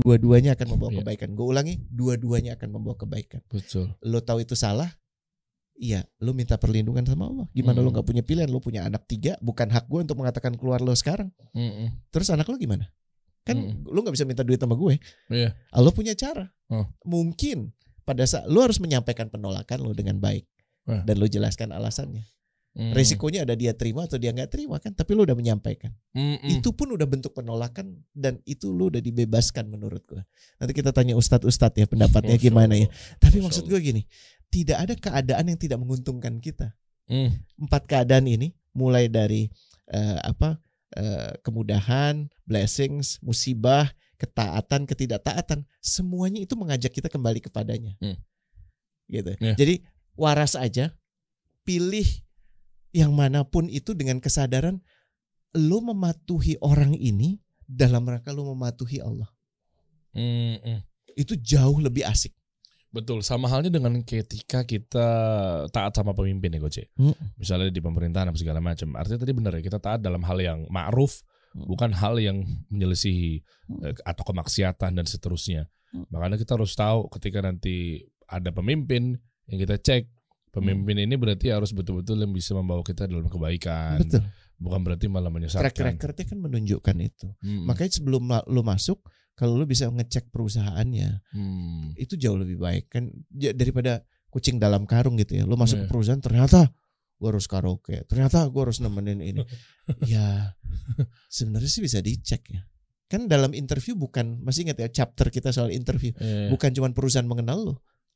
A: Dua-duanya akan membawa
C: Iya.
A: kebaikan. Gue ulangi, dua-duanya akan membawa kebaikan.
C: Betul.
A: Lo tahu itu salah, iya, lo minta perlindungan sama Allah. Gimana lo
C: Hmm.
A: nggak punya pilihan? Lo punya anak tiga, bukan hak gue untuk mengatakan keluar lo sekarang.
C: Mm-mm.
A: Terus anak lo gimana? Kan
C: Mm-mm.
A: lo nggak bisa minta duit sama gue.
C: Iya.
A: Allah punya cara.
C: Oh.
A: Mungkin pada saat lo harus menyampaikan penolakan lo dengan baik
C: Ah.
A: dan lo jelaskan alasannya.
C: Mm.
A: Resikonya ada dia terima atau dia nggak terima kan, tapi lo udah menyampaikan.
C: Mm-mm.
A: Itu pun udah bentuk penolakan dan itu lo udah dibebaskan menurut gue. Nanti kita tanya ustadz-ustadz ya pendapatnya
C: Masya
A: gimana ya. Tapi
C: Masya
A: maksud gue gini, tidak ada keadaan yang tidak menguntungkan kita.
C: Mm.
A: Empat keadaan ini mulai dari eh, apa eh, kemudahan, blessings, musibah, ketaatan, ketidaktaatan, semuanya itu mengajak kita kembali kepadanya.
C: Hmm.
A: Gitu.
C: Ya.
A: Jadi waras aja, pilih yang mana pun itu dengan kesadaran lo mematuhi orang ini dalam rangka lo mematuhi Allah.
C: Mm-mm.
A: Itu jauh lebih asik.
C: Betul, sama halnya dengan ketika kita taat sama pemimpin ya Goce.
A: Hmm.
C: Misalnya di pemerintahan apa segala macam. Artinya tadi benar ya, kita taat dalam hal yang ma'ruf,
A: Hmm.
C: bukan hal yang menyelisihi
A: Hmm.
C: eh, atau kemaksiatan dan seterusnya.
A: Hmm.
C: Makanya kita harus tahu ketika nanti ada pemimpin yang kita cek pemimpin
A: Hmm.
C: ini berarti harus betul-betul yang bisa membawa kita dalam kebaikan.
A: Betul.
C: Bukan berarti malah
A: Track
C: menyesatkan.
A: recordnya kan menunjukkan itu.
C: Hmm.
A: Makanya sebelum lo masuk, kalau lo bisa ngecek perusahaannya,
C: Hmm.
A: itu jauh lebih baik kan daripada kucing dalam karung gitu ya. Lo masuk
C: Iya.
A: ke perusahaan ternyata gua harus karaoke, ternyata gua harus nemenin ini. ya sebenarnya sih bisa dicek ya. Kan dalam interview bukan masih ingat ya chapter kita soal interview,
C: Eh,
A: bukan cuma perusahaan mengenal lo,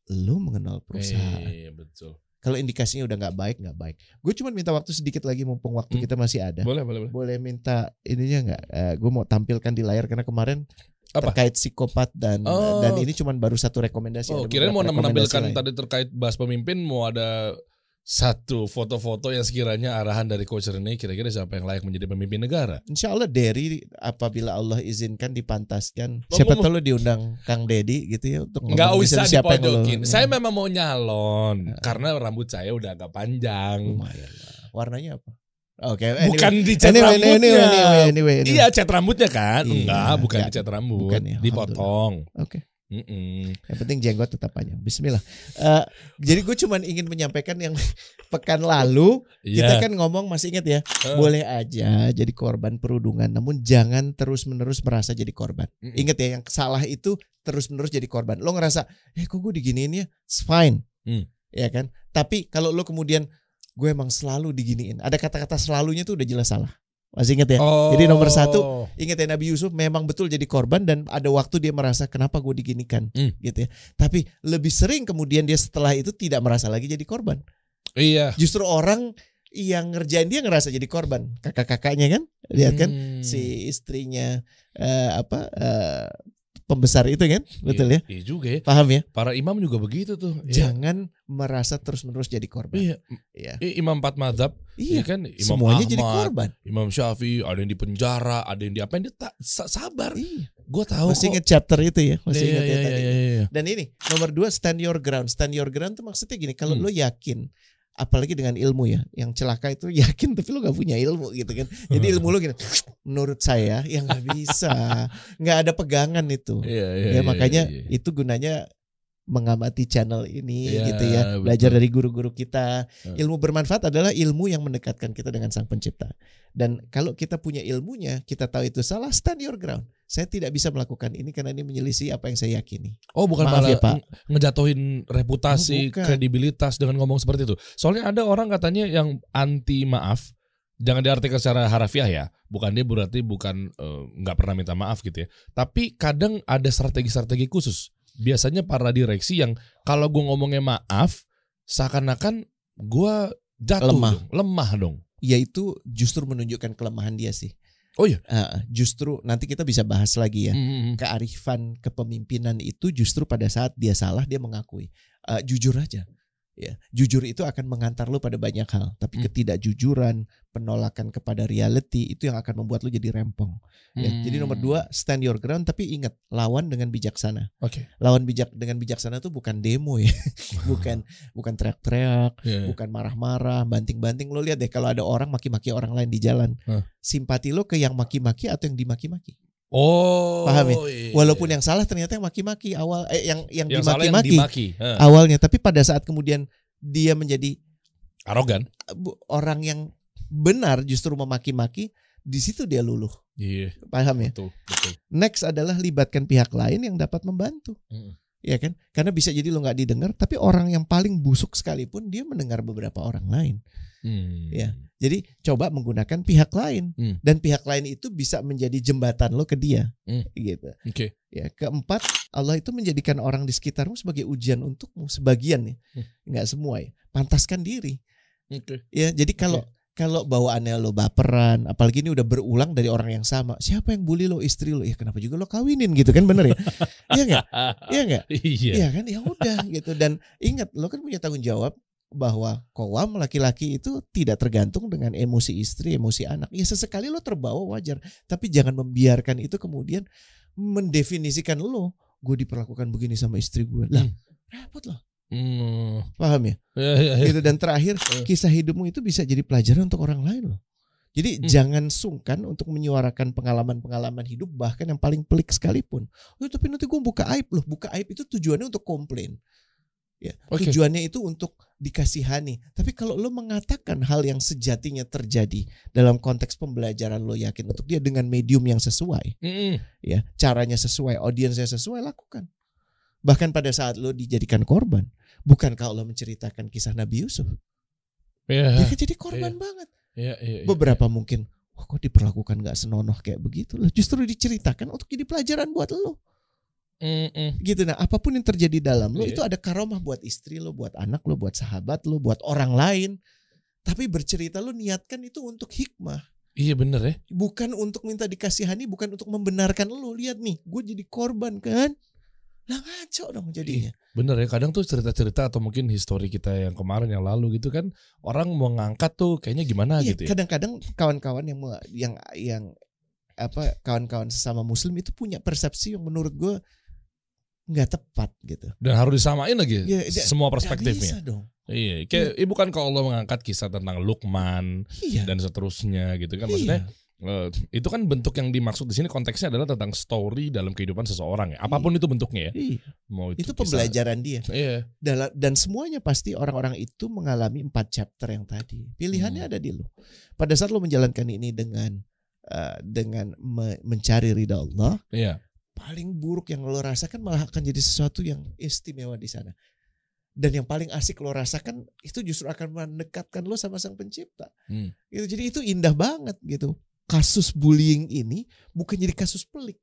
A: lo mengenal perusahaan.
C: eh, betul.
A: Kalau indikasinya udah nggak baik nggak baik. Gue cuma minta waktu sedikit lagi mumpung waktu
C: Hmm.
A: kita masih ada.
C: Boleh, boleh, boleh.
A: Boleh minta ininya nggak? gue mau tampilkan di layar karena kemarin
C: Apa?
A: terkait psikopat dan
C: Oh.
A: dan ini cuma baru satu rekomendasi.
C: Oh, kirain mau menampilkan
A: lain.
C: tadi terkait bahas pemimpin mau ada satu foto-foto yang sekiranya arahan dari coach Rene kira-kira siapa yang layak menjadi pemimpin negara.
A: Insya Allah Derry apabila Allah izinkan dipantaskan.
C: Mau
A: Siapa tahu lo diundang Kang Dedi gitu ya untuk
C: Nggak usah
A: siapa yang lo-
C: dipojokin. Saya memang mau
A: Nah.
C: nyalon karena rambut saya udah agak panjang.
A: lumayan. Warnanya apa? Oke, anyway.
C: Bukan dicat
A: Anyway,
C: rambutnya.
A: anyway, anyway, anyway, anyway.
C: Iya, cat rambutnya kan?
A: Iya,
C: Enggak, bukan
A: enggak.
C: dicat rambut,
A: Bukan ya,
C: dipotong.
A: Oke.
C: Mm-mm.
A: Yang penting jenggot tetap panjang. Bismillah. Eh, jadi gue cuman ingin menyampaikan yang pekan lalu kita
C: Iya.
A: kan ngomong masih ingat ya,
C: Eh.
A: boleh aja jadi korban perundungan, namun jangan terus-menerus merasa jadi korban.
C: Mm-mm.
A: Ingat ya, yang salah itu terus-menerus jadi korban. Lo ngerasa, eh kok gue diginiin ya, it's fine,
C: Hmm.
A: ya kan? Tapi kalau lo kemudian gue emang selalu diginiin, ada kata-kata selalunya tuh udah jelas salah. Masih ingat ya?
C: Oh.
A: Jadi nomor satu, Ingat ya Nabi Yusuf memang betul jadi korban dan ada waktu dia merasa kenapa gue diginikan,
C: Hmm.
A: gitu ya. Tapi lebih sering kemudian dia setelah itu tidak merasa lagi jadi korban.
C: Iya.
A: Justru orang yang ngerjain dia ngerasa jadi korban. Kakak-kakaknya kan, lihat kan
C: Hmm.
A: si istrinya eh, apa eh, pembesar itu kan, betul ya?
C: Iya, iya juga ya.
A: Paham ya?
C: Para imam juga begitu tuh. Iya.
A: Jangan merasa terus-menerus jadi korban.
C: Iya.
A: Iya.
C: Imam empat madhab,
A: Iya.
C: iya kan? Imam
A: Semuanya
C: Ahmad,
A: jadi korban.
C: Imam Syafi'i, ada yang di penjara, ada yang di apa? Dia tak sa- sabar.
A: Iya.
C: Gue tahu
A: Masih
C: kok.
A: ingat chapter itu ya? Masih
C: Iya,
A: ingat ya
C: iya,
A: tadi?
C: iya, iya, iya.
A: Dan ini nomor dua stand your ground. Stand your ground tuh maksudnya gini, kalau
C: Hmm.
A: lo yakin, apalagi dengan ilmu ya, yang celaka itu yakin tapi lo gak punya ilmu gitu kan. Jadi ilmu lo gini, menurut saya yang nggak bisa, nggak ada pegangan itu.
C: Iya, iya,
A: ya
C: iya,
A: makanya
C: iya, iya.
A: itu gunanya mengamati channel ini
C: Iya,
A: gitu ya,
C: betul.
A: belajar dari guru-guru kita.
C: Hmm.
A: Ilmu bermanfaat adalah ilmu yang mendekatkan kita dengan Sang Pencipta. Dan kalau kita punya ilmunya, kita tahu itu salah, stand your ground. Saya tidak bisa melakukan ini karena ini menyelisih apa yang saya yakini.
C: Oh bukan
A: Maaf
C: malah
A: ya, Pak.
C: nge- ngejatuhin reputasi,
A: Oh, bukan.
C: kredibilitas dengan ngomong seperti itu. Soalnya ada orang katanya yang anti maaf, jangan diartikan secara harafiah ya. Bukan dia berarti bukan eh, nggak pernah minta maaf gitu ya. Tapi kadang ada strategi-strategi khusus. Biasanya para direksi yang kalau gue ngomongnya maaf, seakan-akan gue jatuh
A: Lemah.
C: dong, lemah dong.
A: yaitu justru menunjukkan kelemahan dia sih.
C: Oh iya.
A: Ah, justru nanti kita bisa bahas lagi ya.
C: Mm-mm.
A: Kearifan kepemimpinan itu justru pada saat dia salah dia mengakui. Ah, jujur aja. Ya, jujur itu akan mengantar lo pada banyak hal, tapi
C: Hmm.
A: ketidakjujuran, penolakan kepada reality itu yang akan membuat lo jadi rempong. Ya, Jadi nomor
C: Hmm.
A: dua stand your ground, tapi ingat lawan dengan bijaksana.
C: Oke.
A: Lawan bijak dengan bijaksana tuh bukan demo ya, bukan bukan teriak-teriak,
C: Iya.
A: bukan marah-marah, banting-banting. Lo lihat deh kalau ada orang maki-maki orang lain di jalan,
C: Hah.
A: simpati lo ke yang maki-maki atau yang dimaki-maki.
C: Oh.
A: Paham ya?
C: iya.
A: Walaupun yang salah ternyata yang maki-maki awal, eh yang yang,
C: yang
A: dimaki-maki
C: dimaki.
A: Awalnya, tapi pada saat kemudian dia menjadi
C: Arogan.
A: orang yang benar justru memaki-maki, di situ dia luluh.
C: Iya.
A: Paham ya?
C: Betul. Betul.
A: Next adalah libatkan pihak lain yang dapat membantu.
C: Mm.
A: Ya kan? Karena bisa jadi lo nggak didengar, tapi orang yang paling busuk sekalipun dia mendengar beberapa orang lain.
C: Hmm.
A: Ya. Jadi coba menggunakan pihak lain
C: Hmm.
A: dan pihak lain itu bisa menjadi jembatan lo ke dia.
C: Hmm.
A: Gitu.
C: Oke.
A: Ya, keempat, Allah itu menjadikan orang di sekitarmu sebagai ujian untukmu sebagian ya.
C: Hmm.
A: Nggak semua ya. Pantaskan diri.
C: Oke.
A: Ya, jadi kalau kalau bawaannya lo baperan, apalagi ini udah berulang dari orang yang sama. Siapa yang bully lo istri lo? Ya kenapa juga lo kawinin gitu kan bener ya? Iya nggak? Iya nggak?
C: Iya.
A: Iya kan? Ya udah gitu. Dan ingat lo kan punya tanggung jawab bahwa kowam laki-laki itu tidak tergantung dengan emosi istri, emosi anak. Ya sesekali lo terbawa wajar, tapi jangan membiarkan itu kemudian mendefinisikan lo. Gue diperlakukan begini sama istri gue. Lah, repot loh.
C: Hmm.
A: Paham ya?
C: Ya, ya, ya.
A: gitu dan terakhir
C: Eh.
A: kisah hidupmu itu bisa jadi pelajaran untuk orang lain loh. Jadi
C: Hmm.
A: jangan sungkan untuk menyuarakan pengalaman-pengalaman hidup bahkan yang paling pelik sekalipun. Oh, tapi nanti gue buka aib loh. Buka aib itu tujuannya untuk komplain. Ya,
C: Oke.
A: tujuannya itu untuk dikasihani. Tapi kalau lo mengatakan hal yang sejatinya terjadi dalam konteks pembelajaran lo yakin untuk dia dengan medium yang sesuai,
C: Mm-mm.
A: ya, caranya sesuai, audiensnya sesuai, lakukan. Bahkan pada saat lo dijadikan korban, bukankah Allah menceritakan kisah Nabi Yusuf?
C: Ya.
A: Dia kan jadi korban banget.
C: Ya, ya, ya.
A: Beberapa mungkin, wah kok diperlakukan nggak senonoh kayak begitu loh. Justru diceritakan untuk jadi pelajaran buat lo.
C: Mm-mm.
A: Gitu nah, apa pun yang terjadi dalam lo
C: Iya.
A: itu ada karomah buat istri lo, buat anak lo, buat sahabat lo, buat orang lain. Tapi bercerita lo niatkan itu untuk hikmah,
C: Iya bener ya.
A: bukan untuk minta dikasihani, bukan untuk membenarkan lo. Lihat nih, gue jadi korban kan? Lah ngaco dong jadinya.
C: Bener ya. Kadang tuh cerita-cerita atau mungkin histori kita yang kemarin yang lalu gitu kan orang mau ngangkat tuh kayaknya gimana
A: Iya,
C: gitu ya.
A: kadang-kadang kawan-kawan yang yang yang apa kawan-kawan sesama muslim itu punya persepsi yang menurut gue nggak tepat gitu.
C: Dan harus disamain lagi
A: Iya, dia-
C: semua perspektifnya.
A: bisa dong.
C: Iya, kayak eh, bukan kalau Allah mengangkat kisah tentang Lukman
A: Iya.
C: dan seterusnya gitu kan maksudnya eh, itu kan bentuk yang dimaksud di sini konteksnya adalah tentang story dalam kehidupan seseorang ya. Apa pun itu bentuknya ya.
A: Iya.
C: Mau itu,
A: Itu
C: kisah-
A: pembelajaran dia.
C: Iya.
A: Dan semuanya pasti orang-orang itu mengalami empat chapter yang tadi. Pilihannya
C: Hmm.
A: ada di lo. Pada saat lo menjalankan ini dengan eh, dengan me- mencari ridha Allah,
C: Iya.
A: Paling buruk yang lo rasakan malah akan jadi sesuatu yang istimewa di sana. Dan yang paling asik lo rasakan itu justru akan mendekatkan lo sama sang pencipta.
C: Hmm.
A: Gitu. Jadi itu indah banget gitu. Kasus bullying ini bukan jadi kasus pelik.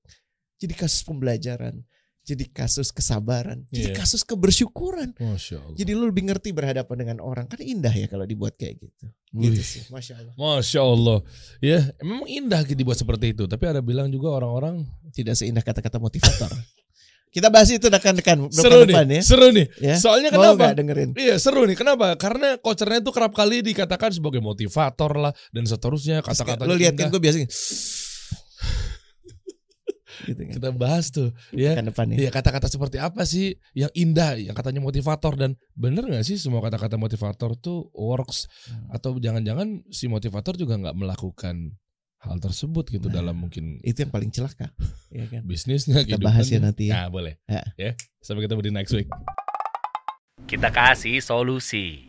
A: Jadi kasus pembelajaran. Jadi kasus kesabaran. Jadi
C: Iya.
A: kasus kebersyukuran.
C: Masya Allah.
A: Jadi lo lebih ngerti berhadapan dengan orang. Kan indah ya kalau dibuat kayak gitu.
C: Wih.
A: Gitu sih. Masya Allah.
C: Masya Allah. Ya, memang indah dibuat seperti itu. Tapi ada bilang juga orang-orang
A: Tidak seindah kata-kata motivator. Kita bahas itu rekan-rekan
C: seru
A: depan
C: nih,
A: ya.
C: seru nih.
A: ya.
C: Soalnya
A: Mau
C: kenapa?
A: dengerin?
C: Iya seru nih. Kenapa? Karena kocernya tuh kerap kali dikatakan sebagai motivator lah dan seterusnya kata-kata.
A: Lo lihat kan gue biasanya gitu kan.
C: kita bahas tuh ya.
A: Kan depan ya.
C: Iya kata-kata seperti apa sih yang indah yang katanya motivator dan bener nggak sih semua kata-kata motivator tuh works
A: Hmm.
C: atau jangan-jangan si motivator juga nggak melakukan hal tersebut gitu
A: Nah,
C: dalam mungkin
A: Itu yang paling celaka. Ya kan.
C: bisnisnya
A: Kita bahas ya nanti ya.
C: Nah, boleh
A: Ya.
C: ya sampai ketemu di next week
B: Kita kasih solusi.